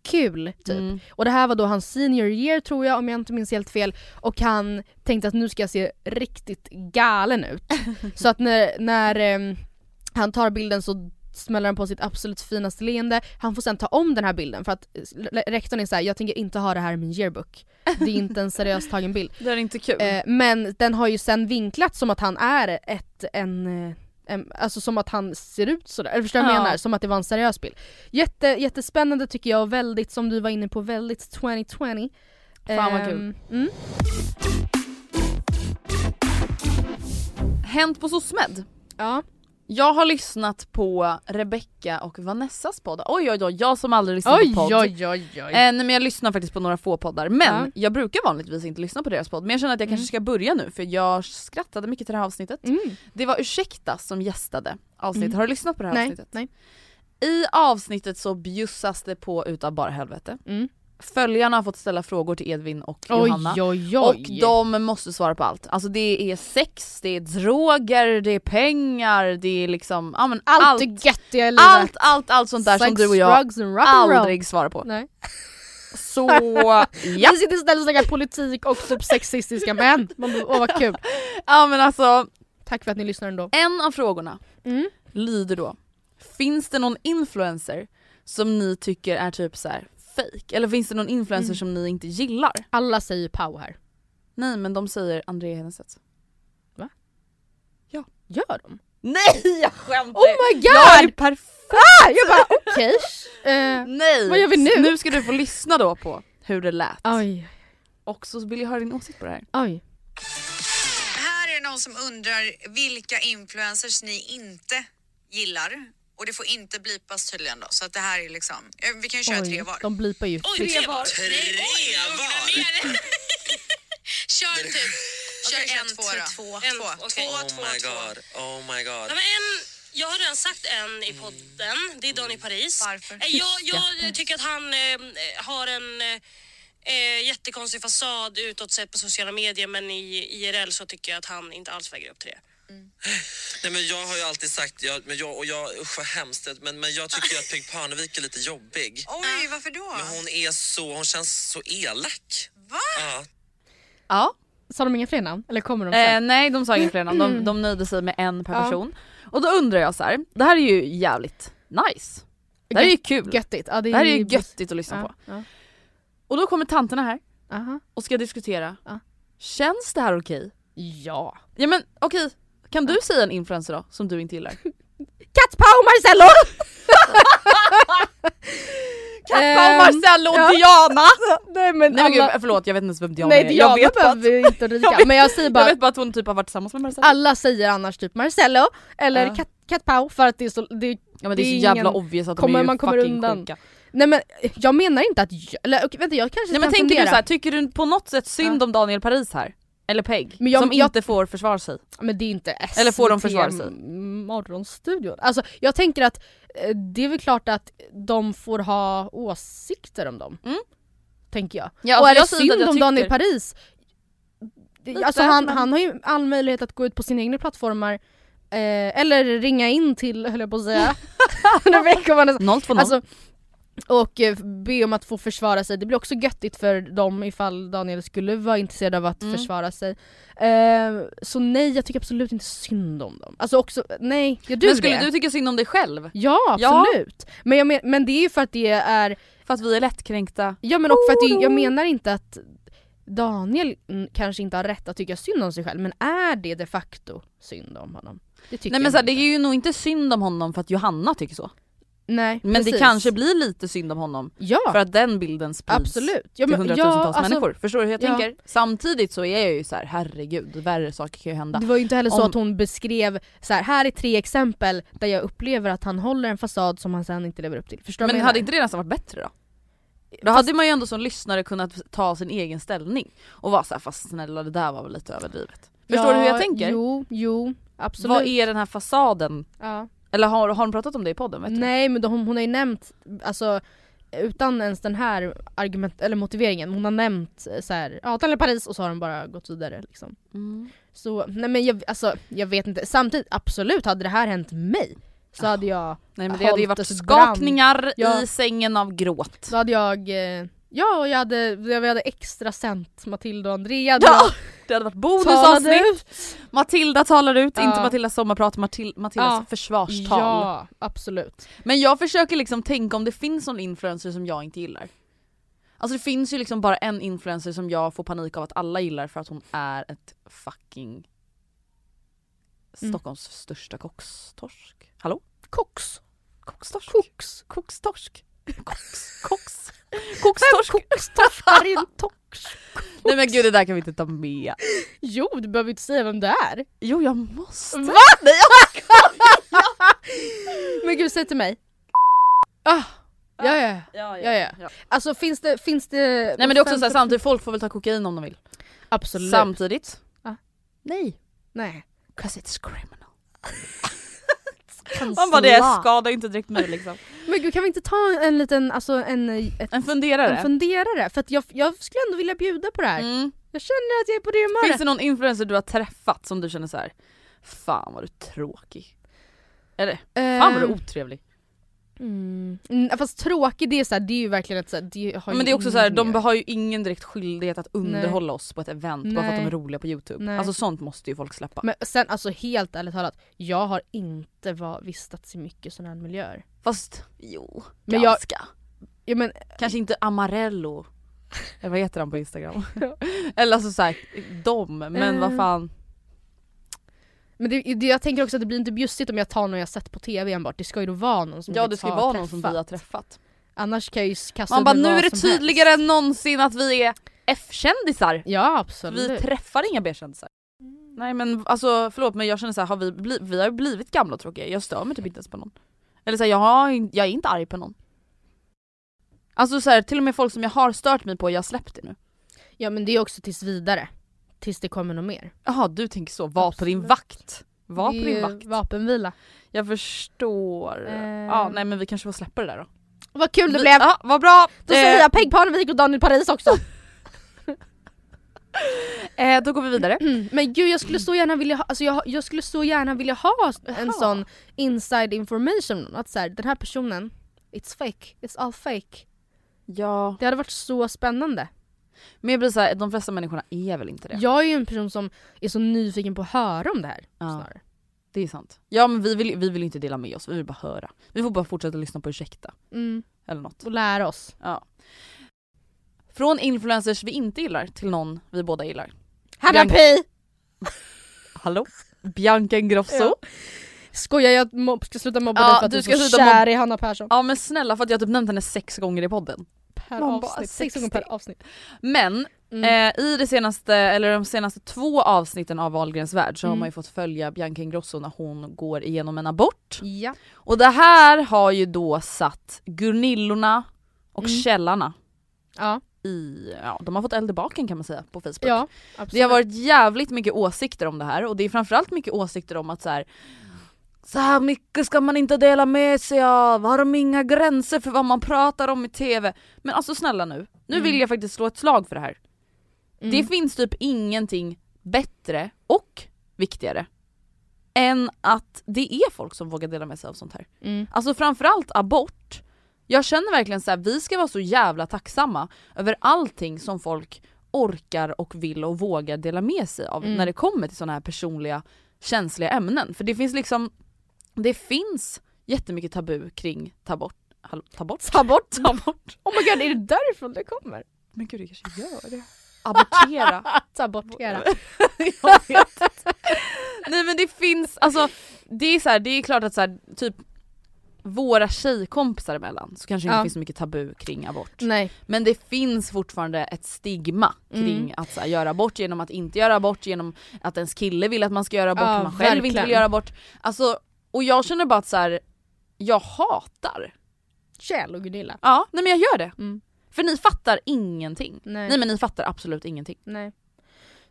kul typ. Mm. Och det här var då hans senior year tror jag om jag inte minns helt fel och han tänkte att nu ska jag se riktigt galen ut. så att när, när ehm, han tar bilden så smäller han på sitt absolut finaste leende. Han får sen ta om den här bilden för att eh, rektorn är såhär, jag tänker inte ha det här i min yearbook. Det är inte en seriöst tagen bild. Det är inte kul. Eh, men den har ju sen vinklat som att han är ett, en, eh, en alltså som att han ser ut sådär, eller förstår du vad jag Ja. menar? Som att det var en seriös bild. Jätte, jättespännande tycker jag och väldigt, som du var inne på, väldigt 2020. Fan vad kul. Mm. Hänt på SOSMED. Ja. Jag har lyssnat på Rebecca och Vanessas podd. Oj oj oj, jag som aldrig lyssnar Oj på podd. oj oj oj. Eh, nej men jag lyssnar faktiskt på några få poddar men Ja. jag brukar vanligtvis inte lyssna på deras podd men jag känner att jag kanske Mm. ska börja nu för jag skrattade mycket till det här avsnittet. Mm. Det var Ursäkta som gästade avsnittet, Mm. har du lyssnat på det här Nej, avsnittet? nej. I avsnittet så bjussas det på utav bara helvete. Mm. Följarna har fått ställa frågor till Edvin och Oj Johanna. oj oj. Och de måste svara på allt. Alltså det är sex, det är droger, det är pengar, det är liksom ja, men allt, allt, det göttiga i livet. allt, allt, allt sånt där som Sex, du och jag aldrig svarar på. Nej. Så ja. Vi sitter istället och snackar politik och typ sexistiska män. Man bara, åh vad kul. ja men alltså Tack för att ni lyssnar ändå. en av frågorna Mm. lyder då Finns det någon influencer som ni tycker är typ så här fake? Eller finns det någon influencer Mm. som ni inte gillar? Alla säger pow här. Nej men de säger Andrea Hedenstedt. Gör de? Nej jag skämtar! Oh my god! Jag är perfekt! Ah, jag bara okej. Eh, Nej! Vad gör vi nu? Nu ska du få lyssna då på hur det lät. oj, Och så vill jag höra din åsikt på det här. oj. Här är någon som undrar vilka influencers ni inte gillar. Och det får inte blipas tydligen då. Så att det här är liksom, eh, vi kan ju köra tre oj. var. De blipar ju fritt. Tre var? Tre var? Kör typ, kör Okej, en, två två, då. två, En, två, två, Oh my två. god, oh my god. Ja, men en, jag har redan sagt en i podden, det är Donny Paris. Varför? Eh, Jag, jag tycker att han eh, har en eh, jättekonstig fasad utåt sett på sociala medier men i IRL så tycker jag att han inte alls väger upp till det. Nej men jag har ju alltid sagt, jag, men jag, och jag, usch vad hemskt, men, men jag tycker ju att Peg Parnevik är lite jobbig. Oj, varför då? Men hon är så, hon känns så elak. Va? Ja. Ja. Sa de inga fler namn? Eller kommer de sen? Eh, nej de sa inga fler namn, de, de nöjde sig med en per Ja. person. Och då undrar jag så här. det här är ju jävligt nice. Det här är ju kul. Göttigt. Ja, det, Det här är ju göttigt att lyssna ja, på. Ja. Och då kommer tanterna här Aha. och ska diskutera. Ja. Känns det här okej? ja. Ja men okej, kan du säga en influencer då som du inte gillar? Cat Pau Marcello! Katpa Ehm, och Marcello och ja. Diana! Nej men Nej men alla... gud förlåt jag vet inte ens vem Diana Nej är. Diana jag vet behöver vi inte Ulrika. Jag Men jag säger jag bara, vet bara att hon typ har varit tillsammans med Marcello. alla säger annars typ Marcello eller Ja. Cat, Cat Pau för att det är så, det, Ja men det är så är jävla ingen- obvious att de kommer- är ju man kommer undan. sjuka. Nej men jag menar inte att jag, eller okej, vänta jag kanske Nej men tänker du fundera. så här, tycker du på något sätt synd Ja. om Daniel Paris här? Eller Peg? Men jag- som jag- inte får försvara sig? Men det är inte SVT Eller får de försvara sig? morgonstudion. Alltså jag tänker att eh, det är väl klart att de får ha åsikter om dem. Mm. tänker jag. Ja, och alltså är det inte synd om Daniel tycker- Paris? Lite, alltså han, men- han har ju all möjlighet att gå ut på sina egna plattformar eh, eller ringa in till, höll jag på att säga, Rebecca och Vanessa. 020. Alltså, och eh, be om att få försvara sig. Det blir också göttigt för dem ifall Daniel skulle vara intresserad av att Mm. försvara sig. Eh, så nej, jag tycker absolut inte synd om dem. Alltså också, nej, gör du men skulle det? du tycka synd om dig själv? Ja Ja. absolut! Men, jag men, men det är ju för att det är, För att vi är lättkränkta? ja men och för att det, jag menar inte att Daniel mm, kanske inte har rätt att tycka synd om sig själv, men är det de facto synd om honom? Det tycker Nej men så här, det är ju nog inte synd om honom för att Johanna tycker så. Nej, Men det precis. kanske blir lite synd om honom Ja, för att den bilden sprids absolut. Ja, till men- hundratusentals ja, alltså, människor. Förstår du hur jag ja. tänker? Samtidigt så är jag ju så här: herregud, värre saker kan ju hända. Det var ju inte heller så Om- att hon beskrev så här, här är tre exempel där jag upplever att han håller en fasad som han sen inte lever upp till. Förstår Men hade inte det nästan varit bättre då? Då hade man ju ändå som lyssnare kunnat ta sin egen ställning och vara såhär fast snälla det där var väl lite överdrivet. Förstår du hur jag tänker? Jo, jo, absolut. Vad är den här fasaden? Ja. Eller har, har de pratat om det i podden? Vet du? Nej men de, hon har ju nämnt, alltså utan ens den här argument, eller motiveringen, hon har nämnt eh, så här, ja Daniel Paris och så har de bara gått vidare liksom. Mm. Så nej men jag, alltså, jag vet inte, samtidigt absolut hade det här hänt mig så hade jag Nej men det hade ju varit Holtes brand. skakningar Ja. i sängen av gråt. Då hade jag, eh, ja och jag hade, jag hade extra sänt Matilda och Andrea. Ja! Det hade varit bonusavsnitt. Matilda talar ut, Ja. inte Matildas sommarprat, Matil Matildas Ja. försvarstal. Ja, absolut. Men jag försöker liksom tänka om det finns någon influencer som jag inte gillar. Alltså det finns ju liksom bara en influencer som jag får panik av att alla gillar för att hon är ett fucking Mm. Stockholms största kokstorsk. Hallå? Koks. Kokstorsk? Koks. Kokstorsk? Koks? Koks? Kokstorsk? Kokstorskar i en tox. Nej men gud det där kan vi inte ta med. Jo, du behöver inte säga vem det är. Jo jag måste. Va? Nej, Men gud, säg till mig. Ah. Ja, ja, Ja, ja, ja. Alltså finns det, finns det... Nej men det är också såhär samtidigt, folk får väl ta kokain om de vill. Absolut. Samtidigt. Ja. Nej. Nej. 'Cause it's criminal. Man bara det skadar inte direkt mig liksom. Men gud kan vi inte ta en liten, alltså en, ett, En funderare. en funderare? För att jag, jag skulle ändå vilja bjuda på det här. Mm. Jag känner att jag är på det humöret. Finns det någon influencer du har träffat som du känner så här. Fan vad du är tråkig. Eller fan vad du är otrevlig. Mm. Mm, fast tråkig det är, så här, det är ju verkligen ett, så här, det har Men det är också så här, de har ju ingen direkt skyldighet att underhålla oss på ett event bara för att de är Nej. roliga på youtube. Nej. Alltså sånt måste ju folk släppa. Men sen alltså helt ärligt talat, jag har inte var, vistats i mycket sådana här miljöer. Fast jo, Men jag- ganska. Ja, men, Kanske inte Amarello. Eller vad heter han på instagram? Eller alltså såhär, de, men vad Eh. fan. Men det, det, jag tänker också att det blir inte bjussigt om jag tar någon jag sett på tv enbart. Det ska ju då vara någon som Ja jag det ska ju har vara någon som träffat. vi har träffat. Annars kan jag ju kasta Man bara nu är det tydligare helst. än någonsin att vi är F-kändisar. Ja absolut. Vi träffar inga B-kändisar. Nej men alltså förlåt men jag känner så här, har vi, bli, vi har ju blivit gamla och tråkiga, jag stör mig typ inte ens på någon. Eller så här, jag, har, jag är inte arg på någon. Alltså så här, till och med folk som jag har stört mig på, jag har släppt det nu. Ja men det är också tills vidare. Tills det kommer något mer. Jaha du tänker så, var på din Absolut. vakt. Var Det på din vakt. Vapenvila. Jag förstår. Eh. Ja nej men vi kanske får släppa det där då. Vad kul det Vi- blev! Ja, vad bra! Då säger Eh, jag Peg Parnevik och Daniel Paris också. eh, då går vi vidare. Mm, Men gud jag skulle så gärna vilja ha, alltså jag, jag skulle så gärna vilja ha en Jaha. sån inside information. Att så här, den här personen, it's fake, it's all fake. Ja, Det hade varit så spännande. Men jag blir så här, de flesta människorna är väl inte det? Jag är ju en person som är så nyfiken på att höra om det här. Ja. Snarare. Det är sant. Ja men vi vill, vi vill inte dela med oss, vi vill bara höra. Vi får bara fortsätta lyssna på Ursäkta. Mm. Eller något. Och lära oss. Ja. Från influencers vi inte gillar till någon vi båda gillar. Hanna Pi! Hallå? Bianca Ingrosso. Ja. Ja. Skojar jag mob- ska sluta mobba Ja, dig för att du du, är så sluta kär i Hanna Persson. men snälla för att jag har typ nämnt henne sex gånger i podden. Per Man bara, avsnitt, sex gånger 60. per avsnitt. Men Mm. eh, i det senaste, eller de senaste två avsnitten av Wahlgrens värld så har Mm. man ju fått följa Bianca Ingrosso när hon går igenom en abort. Ja. Och det här har ju då satt Gurnillorna och Mm. Källarna Ja. i, ja de har fått eld i baken kan man säga på Facebook. ja absolut. Det har varit jävligt mycket åsikter om det här och det är framförallt mycket åsikter om att så här, så här mycket ska man inte dela med sig av, har de inga gränser för vad man pratar om i TV? Men alltså snälla nu, nu Mm. vill jag faktiskt slå ett slag för det här. Mm. Det finns typ ingenting bättre och viktigare än att det är folk som vågar dela med sig av sånt här. Mm. Alltså framförallt abort. Jag känner verkligen så här, vi ska vara så jävla tacksamma över allting som folk orkar och vill och vågar dela med sig av Mm. när det kommer till såna här personliga känsliga ämnen. För det finns liksom, det finns jättemycket tabu kring ta bort, ta bort? Ta bort! Oh my god, är det därifrån det kommer? Men gud det kanske gör det. Abortera. Ta bort era. jag vet inte. Nej men det finns, alltså det är så här, det är klart att så här, typ våra tjejkompisar emellan så kanske det inte Ja. finns så mycket tabu kring abort. Nej. Men det finns fortfarande ett stigma kring Mm. att så här, göra abort genom att inte göra abort, genom att ens kille vill att man ska göra abort, Ja, man själv inte verkligen. vill göra abort. Alltså, och jag känner bara att så här, jag hatar. Kjell och Gunilla. Ja, nej men jag gör det. Mm. För ni fattar ingenting. Nej. Nej men ni fattar absolut ingenting. Nej.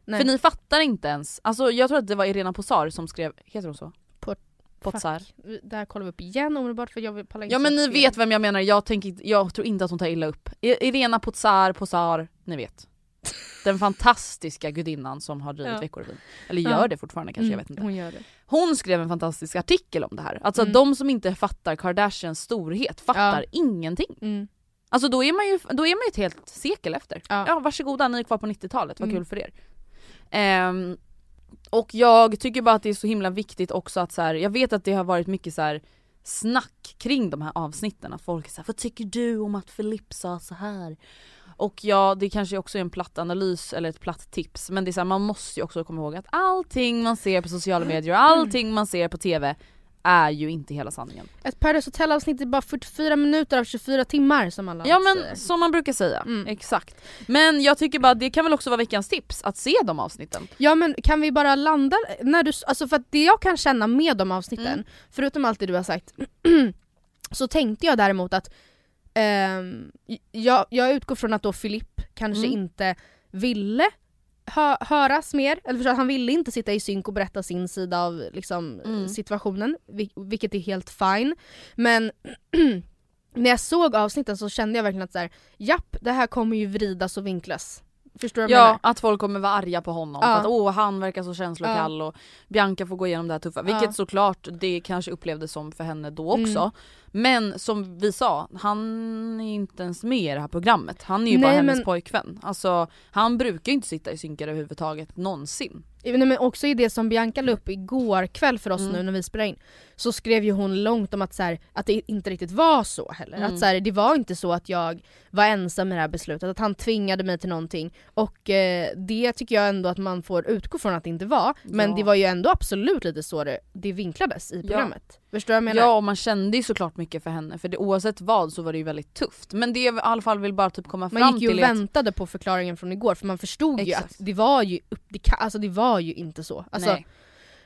Nej. För ni fattar inte ens, alltså jag tror att det var Irena Posar som skrev, heter hon så? Pot- Potsar. Fuck. Där kollar vi upp igen omedelbart för jag vill pallar inte Ja men ni vet vem jag menar, jag, tänker, jag tror inte att hon tar illa upp. Irena Potsar, Posar, ni vet. Den fantastiska gudinnan som har drivit Ja. Veckorevyn. Eller Ja. gör det fortfarande kanske, jag Mm, vet inte. Hon gör det. Hon skrev en fantastisk artikel om det här. Alltså Mm. de som inte fattar Kardashians storhet fattar Ja. ingenting. Mm. Alltså då är man ju, då är man ju ett helt sekel efter. Ja. Ja, varsågoda, ni är kvar på 90-talet, vad Mm. kul för er. Ehm, och jag tycker bara att det är så himla viktigt också att så här, jag vet att det har varit mycket så här snack kring de här avsnitten, att folk såhär vad tycker du om att Filip sa så här? Och ja, det kanske också är en platt analys eller ett platt tips men det är så här, man måste ju också komma ihåg att allting man ser på sociala medier och allting man ser på TV är ju inte hela sanningen. Ett Paradise Hotel avsnitt är bara 44 minuter av 24 timmar som alla Ja säger. men som man brukar säga, Mm. exakt. Men jag tycker bara det kan väl också vara veckans tips, att se de avsnitten. Ja men kan vi bara landa, när du, alltså för att det jag kan känna med de avsnitten, Mm. förutom allt det du har sagt, så tänkte jag däremot att ehm, jag, jag utgår från att då Filip kanske Mm. inte ville hö, höras mer, eller förstå, han ville inte sitta i synk och berätta sin sida av liksom, Mm. situationen, vil- vilket är helt fine. Men när jag såg avsnitten så kände jag verkligen att så här, japp, det här kommer ju vridas och vinklas. Förstår du vad jag Ja, att folk kommer vara arga på honom Ja. för att åh han verkar så känslokall och Bianca får gå igenom det här tuffa. Vilket Ja. såklart det kanske upplevdes som för henne då också. Mm. Men som vi sa, han är inte ens med i det här programmet. Han är ju bara Nej, hennes men- pojkvän. Alltså han brukar ju inte sitta i synkar överhuvudtaget någonsin. Nej, men också i det som Bianca la upp igår kväll för oss Mm. nu när vi spelade in så skrev ju hon långt om att, så här, att det inte riktigt var så heller. Mm. Att, så här, det var inte så att jag var ensam med det här beslutet, att han tvingade mig till någonting. Och eh, det tycker jag ändå att man får utgå från att det inte var. Men Ja. det var ju ändå absolut lite så det, det vinklades i programmet. Förstår du vad jag menar? Ja och man kände ju såklart mycket för henne för det, oavsett vad så var det ju väldigt tufft. Men det jag i alla fall vill bara typ komma Man fram gick ju och till är att- väntade på förklaringen från igår för man förstod ju Exakt. att det var ju, upp, det, alltså det var ju inte så. Alltså, Nej.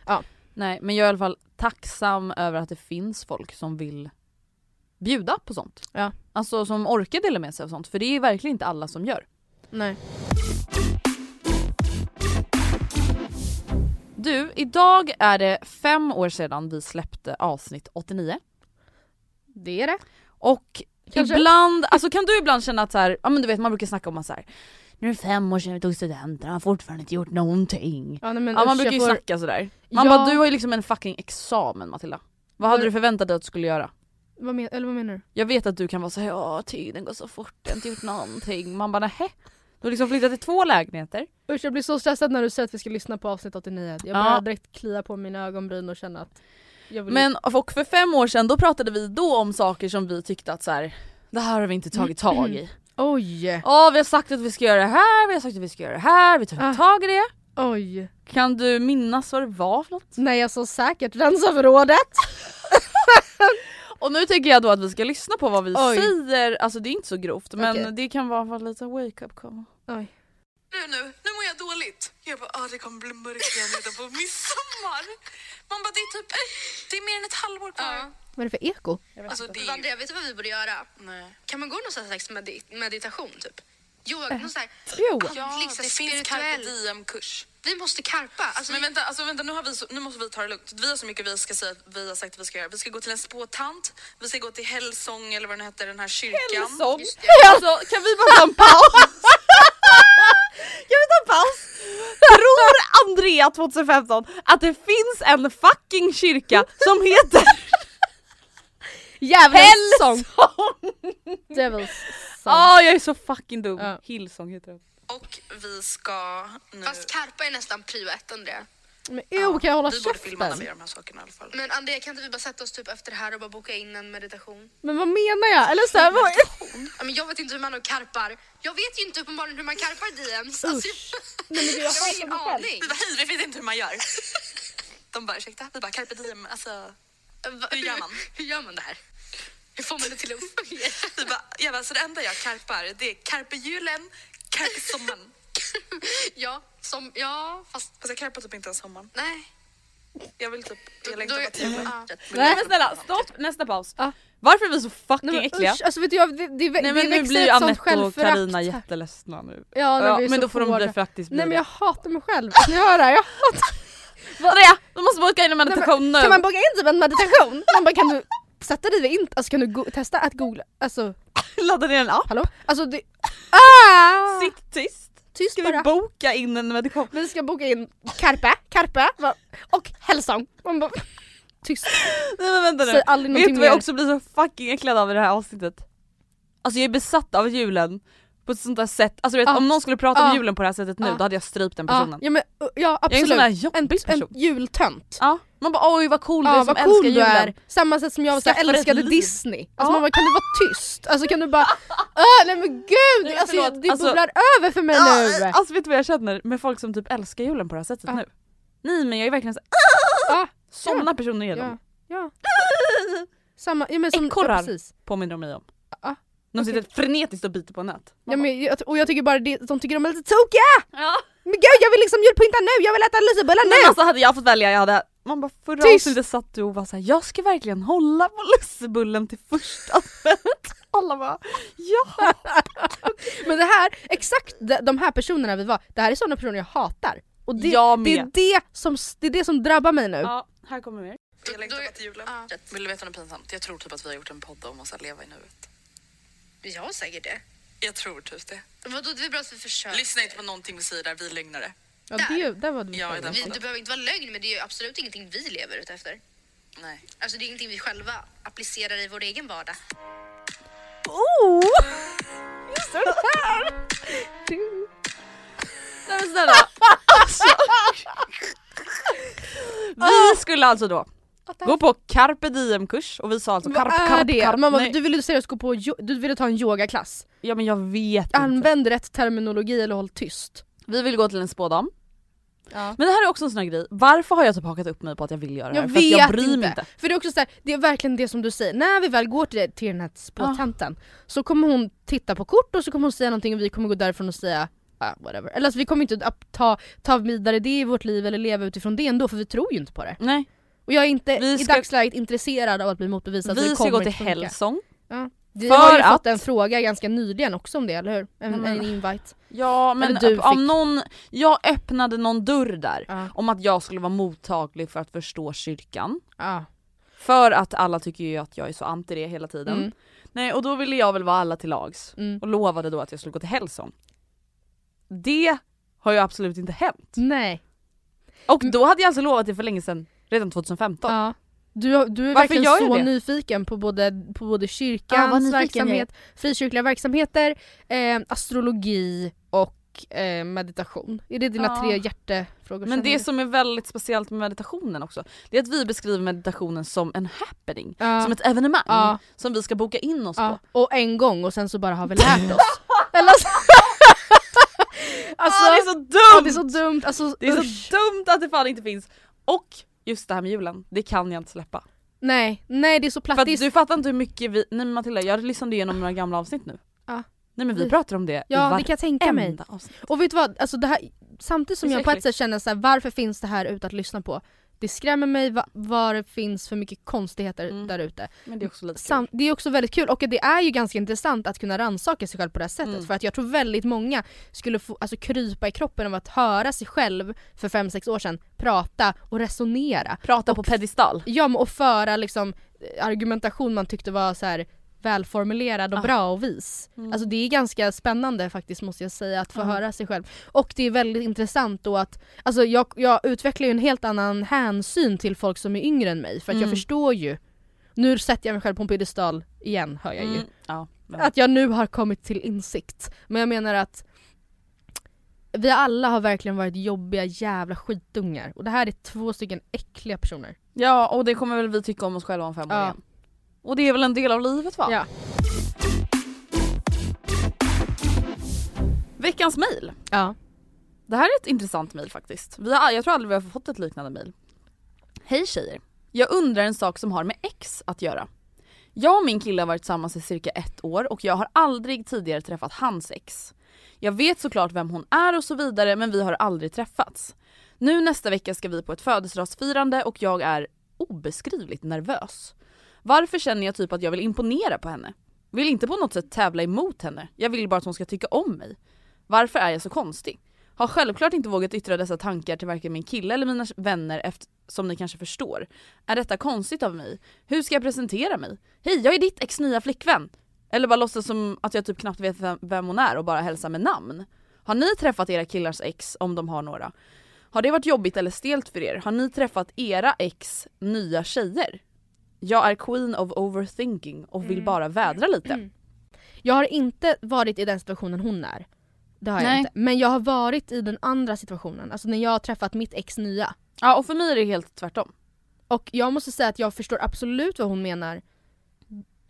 ja. Nej men jag är i alla fall tacksam över att det finns folk som vill bjuda på sånt. Ja. Alltså som orkar dela med sig av sånt för det är verkligen inte alla som gör. Nej. Du, idag är det fem år sedan vi släppte avsnitt 89 Det är det. och Kanske. ibland, alltså kan du ibland känna att så här, ja men du vet man brukar snacka om att så här, nu är det fem år sedan vi tog studenten, har fortfarande inte gjort någonting. Ja, nej, men ja man brukar ju får- snacka sådär. Man Ja. bara du har ju liksom en fucking examen Matilda. Vad hade du förväntat dig att du skulle göra? Vad, men, eller vad menar du? Jag vet att du kan vara såhär, ja tiden går så fort, jag har inte gjort någonting. Man bara nähä? Du har liksom flyttat till två lägenheter. Usch jag blir så stressad när du säger att vi ska lyssna på avsnitt 89. Jag Ja. börjar direkt klia på mina ögonbryn och känna att jag vill... Men och för fem år sedan då pratade vi då om saker som vi tyckte att så här, det här har vi inte tagit tag i. Oj! Ja vi har sagt att vi ska göra det här, vi har sagt att vi ska göra det här, vi tar Ah. tag i det. Oj! Kan du minnas vad det var för något? Nej jag så säkert rensa förrådet! Och nu tycker jag då att vi ska lyssna på vad vi Oj. säger, alltså det är inte så grovt men Okej. det kan vara lite wake up call. Oj. Du nu, nu mår jag dåligt. Jag bara, ah, det kommer bli mörkt igen redan på midsommar. Man bara, det är typ, det är mer än ett halvår kvar. Vad är det för eko? Alltså, det. Vandra, vet du vad vi borde göra? Nej. Kan man gå någon slags medit- meditation typ? Jo, någon sån här Jo. ja, liksom det finns spirituell. carpe diem-kurs. Vi måste karpa. Alltså, Men vänta, alltså vänta nu, har vi så, nu måste vi ta det lugnt. Vi har så mycket vi ska säga vi har sagt att vi ska göra. Vi ska gå till en spåtant, vi ska gå till Hellsång eller vad den heter, den här kyrkan. Hellsång? Alltså kan vi bara ta en paus? kan vi ta en paus? Tror Andrea 2015 att det finns en fucking kyrka som heter Djävulens! Hellsång? Devil's song. Ja jag är så fucking dum. Ja. Hillsång heter den. Och vi ska nu... Fast karpa är nästan prio ett, Andrea. Men jo, kan jag hålla vi borde filma när vi käften? gör de här sakerna i alla fall. Men Andrea, kan inte vi bara sätta oss typ efter det här och bara boka in en meditation? Men vad menar jag? Eller så här, vad... Ja, men jag vet inte hur man karpar. Jag vet ju inte uppenbarligen hur man karpar DMs. Alltså, Nej, men jag jag har ingen aning. Vi bara, hej, vi vet inte hur man gör. De bara, ursäkta? Vi bara, carpe diem, alltså Va- hur gör man? Hur gör man det här? Hur får man det till att fungera? Vi bara, ja, alltså det enda jag karpar det är carpe julen, carpe sommaren. Ja, som, ja, fast Fast jag karpar typ inte ens sommaren. nej. Jag vill typ, jag längtar bara till ja. Nej men snälla stopp, nästa paus. Ja. Varför är vi så fucking Nej, men äckliga? usch, alltså vet du, jag, det, det, Nej det men nu växer blir ju ett sånt Anette och Karina här. jätteledsna nu. Ja, är men då får de bli faktiskt bli Nej men det. jag hatar mig själv. Ni hör det här, jag hatar Andrea, du måste boka in en Nej, meditation men, nu. Kan man boka in typ en meditation? Man bara kan du sätta dig vid inte, alltså kan du testa att googla, alltså Ladda ner en app, hallå? Alltså det, ah! sitt tyst. Tyst Ska bara. vi boka in en meditation? Vi ska boka in Carpe, Carpe och. Man bara tyst. Nej men vänta Säg nu. aldrig Vet du vad jag mer. också blir så fucking äcklad av i det här avsnittet? Alltså jag är besatt av julen på ett sånt där sätt, alltså vet, Ja. om någon skulle prata om Ja. julen på det här sättet nu Ja. då hade jag strypt den Ja, personen. ja, men, ja Jag är en absolut. sån där en, en person. jultönt. Ja, man bara oj vad cool du Ja är som vad älskar cool julen. är. Samma sätt som jag så älskade. Disney. Alltså Ja. man bara, kan du vara tyst? Alltså kan du bara, ah, nej men gud! Nej, alltså, det alltså- bubblar över för mig nu. Alltså vet du vad jag känner med folk som typ älskar julen på det här sättet Ja. nu? Nej men jag är verkligen så Ja, sådana personer är de. ja, ja. Samma, ja men som, ja, Ekorrar. precis. Påminner de mig om. De sitter frenetiskt och biter på nät. Ja, men, jag, och jag tycker bara det, de tycker de är lite tokiga! Ja. Men gud jag vill liksom julpynta nu, jag vill äta lussebullar Men nu! alltså hade jag fått välja, jag hade man bara förra Tyst! avsnittet satt du och var såhär, jag ska verkligen hålla på lussebullen till första advent. Alla bara, ja. Men det här, exakt de, här personerna vi var, det här är sådana personer jag hatar. Och det, Jag det, är det, som, det är det som drabbar mig nu. Ja, här kommer mer. Jag längtar till julen. Ja. Vill du veta något pinsamt? Jag tror typ att vi har gjort en podd om oss att leva i nuet. Vi har säkert det. Jag tror typ det. Vadå, det är bra att vi försöker. Lyssna inte på någonting vi säger där, vi är lögnare. Ja, det, där var du Ja, den Vi, det behöver inte vara lögn, men det är absolut ingenting vi lever ut efter. Nej. Alltså det är ingenting vi själva applicerar i vår egen vardag. Oh! Just det här! Nej men snälla. Alltså. Vi skulle alltså då gå på carpe diem kurs och vi sa alltså Vad carpe, är carpe, det? bara, Nej. du ville seriöst gå på, jo- du ville ta en yogaklass. Ja men jag vet inte. Använd rätt terminologi eller håll tyst. Vi vill gå till en spådam. Ja. Men det här är också en sån här grej, varför har jag typ hakat upp mig på att jag vill göra det här? Jag För att vet jag bryr inte. mig inte. För det är också så här, det är verkligen det som du säger, när vi väl går till, det, till den här spåtanten så kommer hon titta på kort och så kommer hon säga någonting och vi kommer gå därifrån och säga ah, whatever. Eller alltså, vi kommer inte att ta, ta vidare det i vårt liv eller leva utifrån det ändå för vi tror ju inte på det. Nej. Och jag är inte Vi i ska- dagsläget intresserad av att bli motbevisad. Vi ska gå till. Hellsång. Ja. Vi För har ju att- fått en fråga ganska nyligen också om det, eller hur? En, Mm. en invite. Ja men om någon, jag öppnade någon dörr där Ja. om att jag skulle vara mottaglig för att förstå kyrkan. Ja. För att alla tycker ju att jag är så anti det hela tiden. Mm. Nej och då ville jag väl vara alla till lags Mm. och lovade då att jag skulle gå till Hellsång. Det har ju absolut inte hänt. Nej. Och då hade jag alltså lovat det för länge sedan, redan 2015. Ja. Du, du är Varför verkligen så det? nyfiken på både, på både Ja, kyrkans jag är. verksamhet, frikyrkliga verksamheter, eh, astrologi och eh, meditation. Är det dina Ja. tre hjärtefrågor? Men det som är väldigt speciellt med meditationen också, det är att vi beskriver meditationen som en happening. Ja. Som ett evenemang Ja. som vi ska boka in oss Ja, på. och en gång och sen så bara har vi lärt oss. Eller så... alltså, ah, det är så dumt! ja, det är så dumt. Alltså, Det är usch. så dumt att det fan inte finns. Och just det här med julen, det kan jag inte släppa. Nej, nej det är så platt. För du fattar inte hur mycket vi, nej men Matilda jag lyssnade igenom några gamla avsnitt nu. Ja. Nej men vi Vi- pratar om det Ja, det kan jag tänka mig. avsnitt. Och vet du vad, alltså det här, samtidigt som jag på ett sätt känner så här, varför finns det här ute att lyssna på? Det skrämmer mig va- vad det finns för mycket konstigheter Mm. där ute. Det det är också väldigt kul och det är ju ganska intressant att kunna rannsaka sig själv på det här sättet Mm. för att jag tror väldigt många skulle få alltså, krypa i kroppen av att höra sig själv för 5-6 år sedan prata och resonera. Prata och, på pedestal. Ja och föra liksom eh, argumentation man tyckte var så här välformulerad och Ah. bra och vis. Mm. Alltså det är ganska spännande faktiskt måste jag säga att få Ja. höra sig själv. Och det är väldigt intressant då att, alltså jag, jag utvecklar ju en helt annan hänsyn till folk som är yngre än mig för att jag Mm. förstår ju nu sätter jag mig själv på en piedestal igen hör jag ju. Mm. Ja, Att jag nu har kommit till insikt. Men jag menar att vi alla har verkligen varit jobbiga jävla skitungar. Och det här är två stycken äckliga personer. ja och det kommer väl vi tycka om oss själva om fem år Ja. igen. Och det är väl en del av livet va? Ja. Veckans mail. Ja. Det här är ett intressant mail faktiskt. Vi har, jag tror aldrig vi har fått ett liknande mail. Hej tjejer. Jag undrar en sak som har med ex att göra. Jag och min kille har varit tillsammans i cirka ett år och jag har aldrig tidigare träffat hans ex. Jag vet såklart vem hon är och så vidare men vi har aldrig träffats. Nu nästa vecka ska vi på ett födelsedagsfirande och jag är obeskrivligt nervös. Varför känner jag typ att jag vill imponera på henne? Vill inte på något sätt tävla emot henne. Jag vill bara att hon ska tycka om mig. Varför är jag så konstig? Har självklart inte vågat yttra dessa tankar till varken min kille eller mina vänner efter, som ni kanske förstår. Är detta konstigt av mig? Hur ska jag presentera mig? Hej, jag är ditt ex nya flickvän! Eller bara låtsas som att jag typ knappt vet vem, vem hon är och bara hälsa med namn. Har ni träffat era killars ex om de har några? Har det varit jobbigt eller stelt för er? Har ni träffat era ex nya tjejer? Jag är queen of overthinking och vill Mm. bara vädra lite. Jag har inte varit i den situationen hon är. Det har jag Nej. inte. Men jag har varit i den andra situationen. Alltså när jag har träffat mitt ex nya. Ja och för mig är det helt tvärtom. Och jag måste säga att jag förstår absolut vad hon menar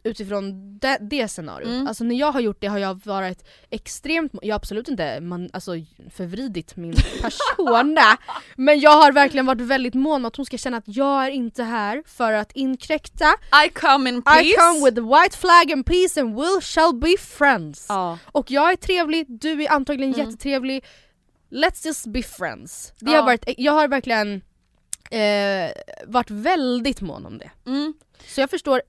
utifrån det, det scenariot. Mm. Alltså när jag har gjort det har jag varit extremt, jag har absolut inte man, alltså, förvridit min persona men jag har verkligen varit väldigt mån om att hon ska känna att jag är inte här för att inkräkta. I come in peace. I come with the white flag and peace and we shall be friends. Ja. Och jag är trevlig, du är antagligen Mm. jättetrevlig. Let's just be friends. Det Ja. har varit, jag har verkligen eh, varit väldigt mån om det. Mm. Så jag förstår,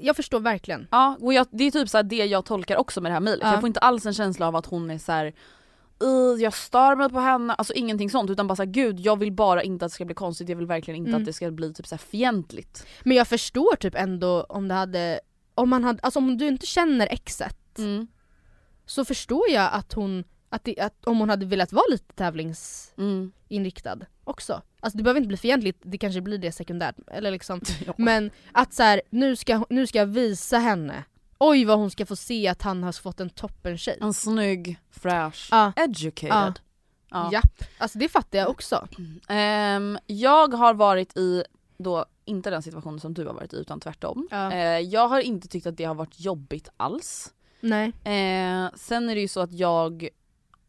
jag förstår verkligen. Ja, och jag, det är typ så det jag tolkar också med det här mejlet. Ja. Jag får inte alls en känsla av att hon är så här. "Ugh, jag stör mig på henne, alltså ingenting sånt utan bara såhär gud jag vill bara inte att det ska bli konstigt, jag vill verkligen inte Mm. att det ska bli typ så fientligt. Men jag förstår typ ändå om det hade, om man hade, alltså om du inte känner exet Mm. så förstår jag att hon, att, det, att om hon hade velat vara lite tävlingsinriktad Mm. också. Alltså det behöver inte bli fientligt, det kanske blir det sekundärt. Eller liksom. Men att så här, nu, ska, nu ska jag visa henne, oj vad hon ska få se att han har fått en toppen tjej. En snygg, fräsch, Ja. educated. Ja. Ja. Japp, alltså det fattar jag också. Ehm, jag har varit i, då inte den situationen som du har varit i utan tvärtom. Ja. Eh, jag har inte tyckt att det har varit jobbigt alls. Nej. Eh, sen är det ju så att jag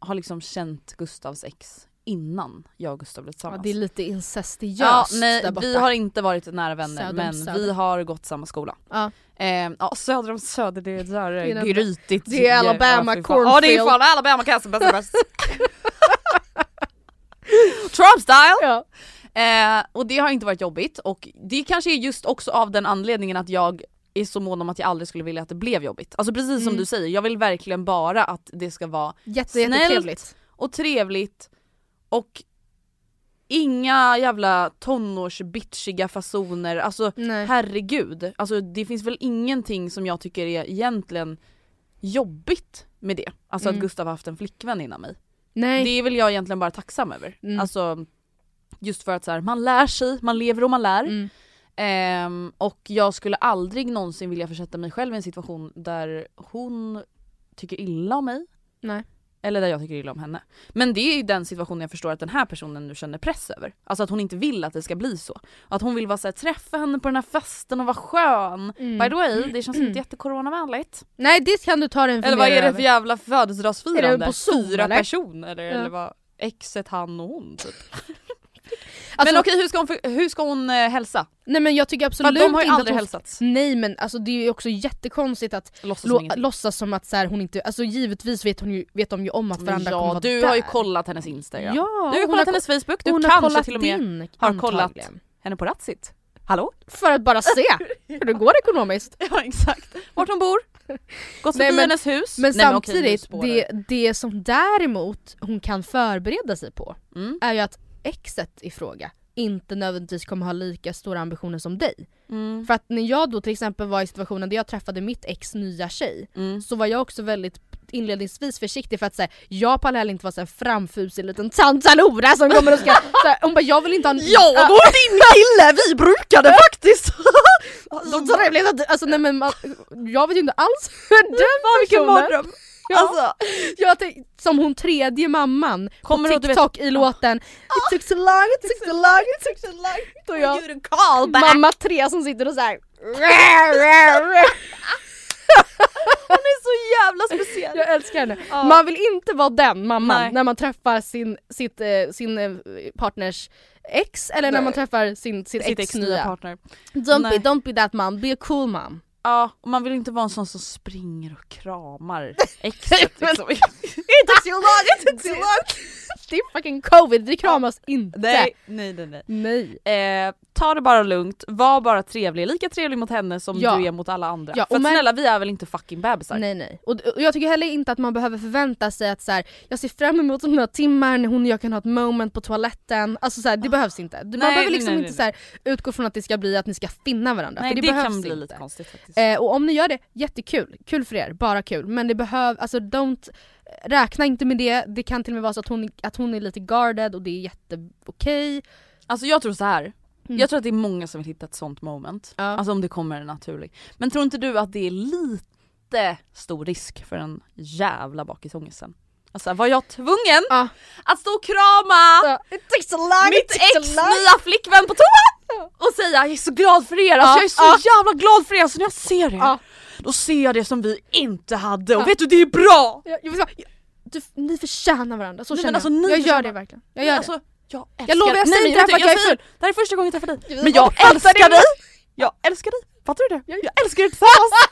har liksom känt Gustavs ex innan jag och Gustav blev Ja, tillsammans. det är lite incestiöst Ja, nej, där borta. vi har inte varit nära vänner Söder men Söder. vi har gått samma skola. Ja. Eh, ja söder om söder det är där Det är den- grytigt. det är Alabama ja, fan. Ja det är cornfield. fan Alabama kasse bäst bäst. Trump style! Ja. Eh, och det har inte varit jobbigt och det kanske är just också av den anledningen att jag är så mån om att jag aldrig skulle vilja att det blev jobbigt. Alltså precis som Mm. du säger, jag vill verkligen bara att det ska vara Jätte, snällt och trevligt och inga jävla tonårsbitchiga fasoner, alltså Nej. herregud. Alltså det finns väl ingenting som jag tycker är egentligen jobbigt med det. Alltså Mm. att Gustav har haft en flickvän innan mig. Nej. Det är väl jag egentligen bara tacksam över. Mm. Alltså just för att så här, man lär sig, man lever och man lär. Mm. Ehm, och jag skulle aldrig någonsin vilja försätta mig själv i en situation där hon tycker illa om mig. Nej. Eller där jag tycker illa om henne. Men det är ju den situationen jag förstår att den här personen nu känner press över. Alltså att hon inte vill att det ska bli så. Att hon vill vara såhär, träffa henne på den här festen och vara skön. Mm. By the way, det känns inte jättecoronavänligt. Nej det kan du ta dig en Eller vad är det för jävla Är födelsedagsfirande? det på Zoom, Fyra eller? personer? Ja. Eller vad? Exet han och hon typ. Alltså- men okej hur ska hon, för- hur ska hon eh, hälsa? Nej men jag tycker absolut att de har ju inte aldrig hon... hälsats. Nej men alltså det är ju också jättekonstigt att Låtsas som lo- låtsas som att så här, hon inte, alltså givetvis vet, hon ju, vet de ju om att Men varandra kommer ja, vara du där. har ju kollat hennes instagram. Ja, du har ju kollat har hennes facebook, du kanske kollat till och med din, har kollat antagligen. henne på Ratsit. Hallå? För att bara se hur det går ekonomiskt. Ja exakt. Vart hon bor? Gått förbi men- hennes hus? Men Nej, okej, samtidigt, spårar det, det som däremot hon kan förbereda sig på Mm. är ju att exet i fråga inte nödvändigtvis kommer ha lika stora ambitioner som dig. Mm. För att när jag då till exempel var i situationen där jag träffade mitt ex nya tjej Mm. så var jag också väldigt inledningsvis försiktig för att säga jag pallar heller inte vara en framfusig liten tantalora som kommer och ska så här, hon bara jag vill inte ha en... Jag och din kille, vi brukade faktiskt! Så trevligt att, alltså nej men man, jag vet ju inte alls hur den Fan vilken personen... mardröm! Ja. Alltså, Jag tänk, som hon tredje mamman Kommer på du vet- TikTok i låten It took so long, it took so long, it took so long Då jag, mamma tre som sitter och såhär hon är så jävla speciell! Jag älskar henne. Ja. Man vill inte vara den mamman Nej. när man träffar sin, sitt, eh, sin eh, partners ex eller när Nej. man träffar sin, sin Sitt ex, ex nya nya. partner. Don't Nej. be, don't be that mom, be a cool mom. Ja, och man vill inte vara en sån som springer och kramar exet liksom. It took so long, it took so long! Det är fucking covid, vi kramas inte. nej, nej, nej, nej. Nej. Eh, ta det bara lugnt, var bara trevlig, lika trevlig mot henne som Ja. du är mot alla andra. Ja, För att men- snälla vi är väl inte fucking bebisar? Nej nej. Och, och jag tycker heller inte att man behöver förvänta sig att så här, jag ser fram emot några timmar när hon och jag kan ha ett moment på toaletten. Alltså så här, det behövs inte. Man Nej, behöver nej, liksom nej, inte så här, utgå från att det ska bli att ni ska finna varandra. Nej för det, det, behövs kan bli inte. lite konstigt faktiskt. Eh, och om ni gör det, jättekul. Kul för er, bara kul. Men det behöver, alltså don't, räkna inte med det. Det kan till och med vara så att hon, att hon är lite guarded och det är jätteokej. Alltså jag tror så här. Mm. jag tror att det är många som vill hitta ett sånt moment. Ja. Alltså om det kommer naturligt. Men tror inte du att det är lite stor risk för en jävla bakisångesten? Alltså var jag tvungen Ja. att stå och krama long, mitt ex nya flickvän på toa och säga jag är så glad för er, alltså Ja, jag är så jävla glad för er, så när jag ser er då ser jag det som vi inte hade och vet du det är bra! Jag, jag du, ni förtjänar varandra, så Nej, känner alltså, jag. ni Jag gör det verkligen. Jag gör Nej, det. alltså, jag älskar Jag lovar, jag Nej, säger det att jag är full. Det här är första gången jag träffar dig. Jag Men jag älskar dig! Jag älskar dig, fattar du det? Jag älskar er tillsammans!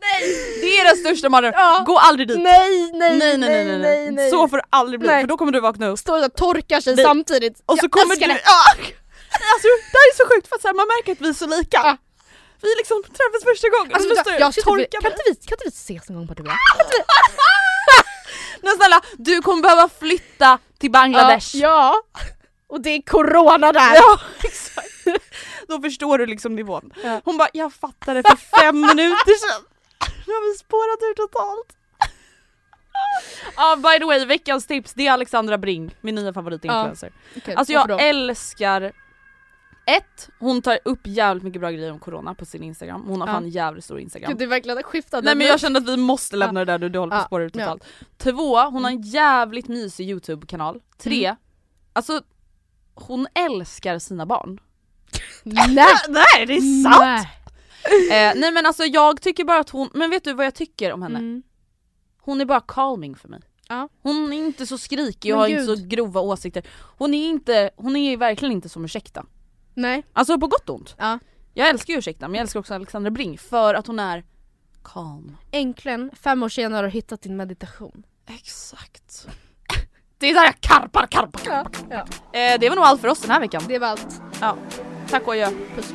Nej! Det är den största mardrömmen, Ja. gå aldrig dit! Nej, nej, nej, nej, nej, nej, nej. Så får det aldrig bli, Nej. för då kommer du vakna upp Står och torkar sig Nej. samtidigt. och så Jag kommer du... det. Ja. Alltså det här är så sjukt för att så här, man märker att vi är så lika. Ja. Vi liksom träffas första gången Alltså, och vet står och jag skulle torkar kan, inte vi, kan inte vi ses en gång på det? Men snälla, du kommer behöva flytta till Bangladesh. Ja, och det är corona där. Ja, exakt. Då förstår du liksom nivån. Ja. Hon bara, jag fattade för fem minuter sedan. Nu har vi spårat ur totalt. Ja by the way, veckans tips det är Alexandra Bring, min nya favoritinfluencer. Okej, Alltså varför jag älskar ett, hon tar upp jävligt mycket bra grejer om corona på sin instagram, hon har Ja. fan jävligt stor instagram. Gud, det är verkligen skiftat. Nej men jag kände att vi måste lämna det där nu, du håller på Ja. att spåra ut Ja. totalt. Två, hon har en jävligt mysig youtube-kanal. Tre, Mm. alltså hon älskar sina barn. Nej! Nej det är sant! Nej. Eh, nej men alltså jag tycker bara att hon, men vet du vad jag tycker om henne? Mm. Hon är bara calming för mig. Ja. Hon är inte så skrikig och har gud. inte så grova åsikter. Hon är inte, hon är verkligen inte som Ursäkta. Nej. Alltså på gott och ont. Ja. Jag älskar ju Ursäkta men jag älskar också Alexandra Bring för att hon är calm. Äntligen, fem år senare har du hittat din meditation. Exakt. Det är där jag karpar, karpar, Ja, karpar. ja. Eh, det var nog allt för oss den här veckan. Det var allt. Ja. Tack och adjö. Puss.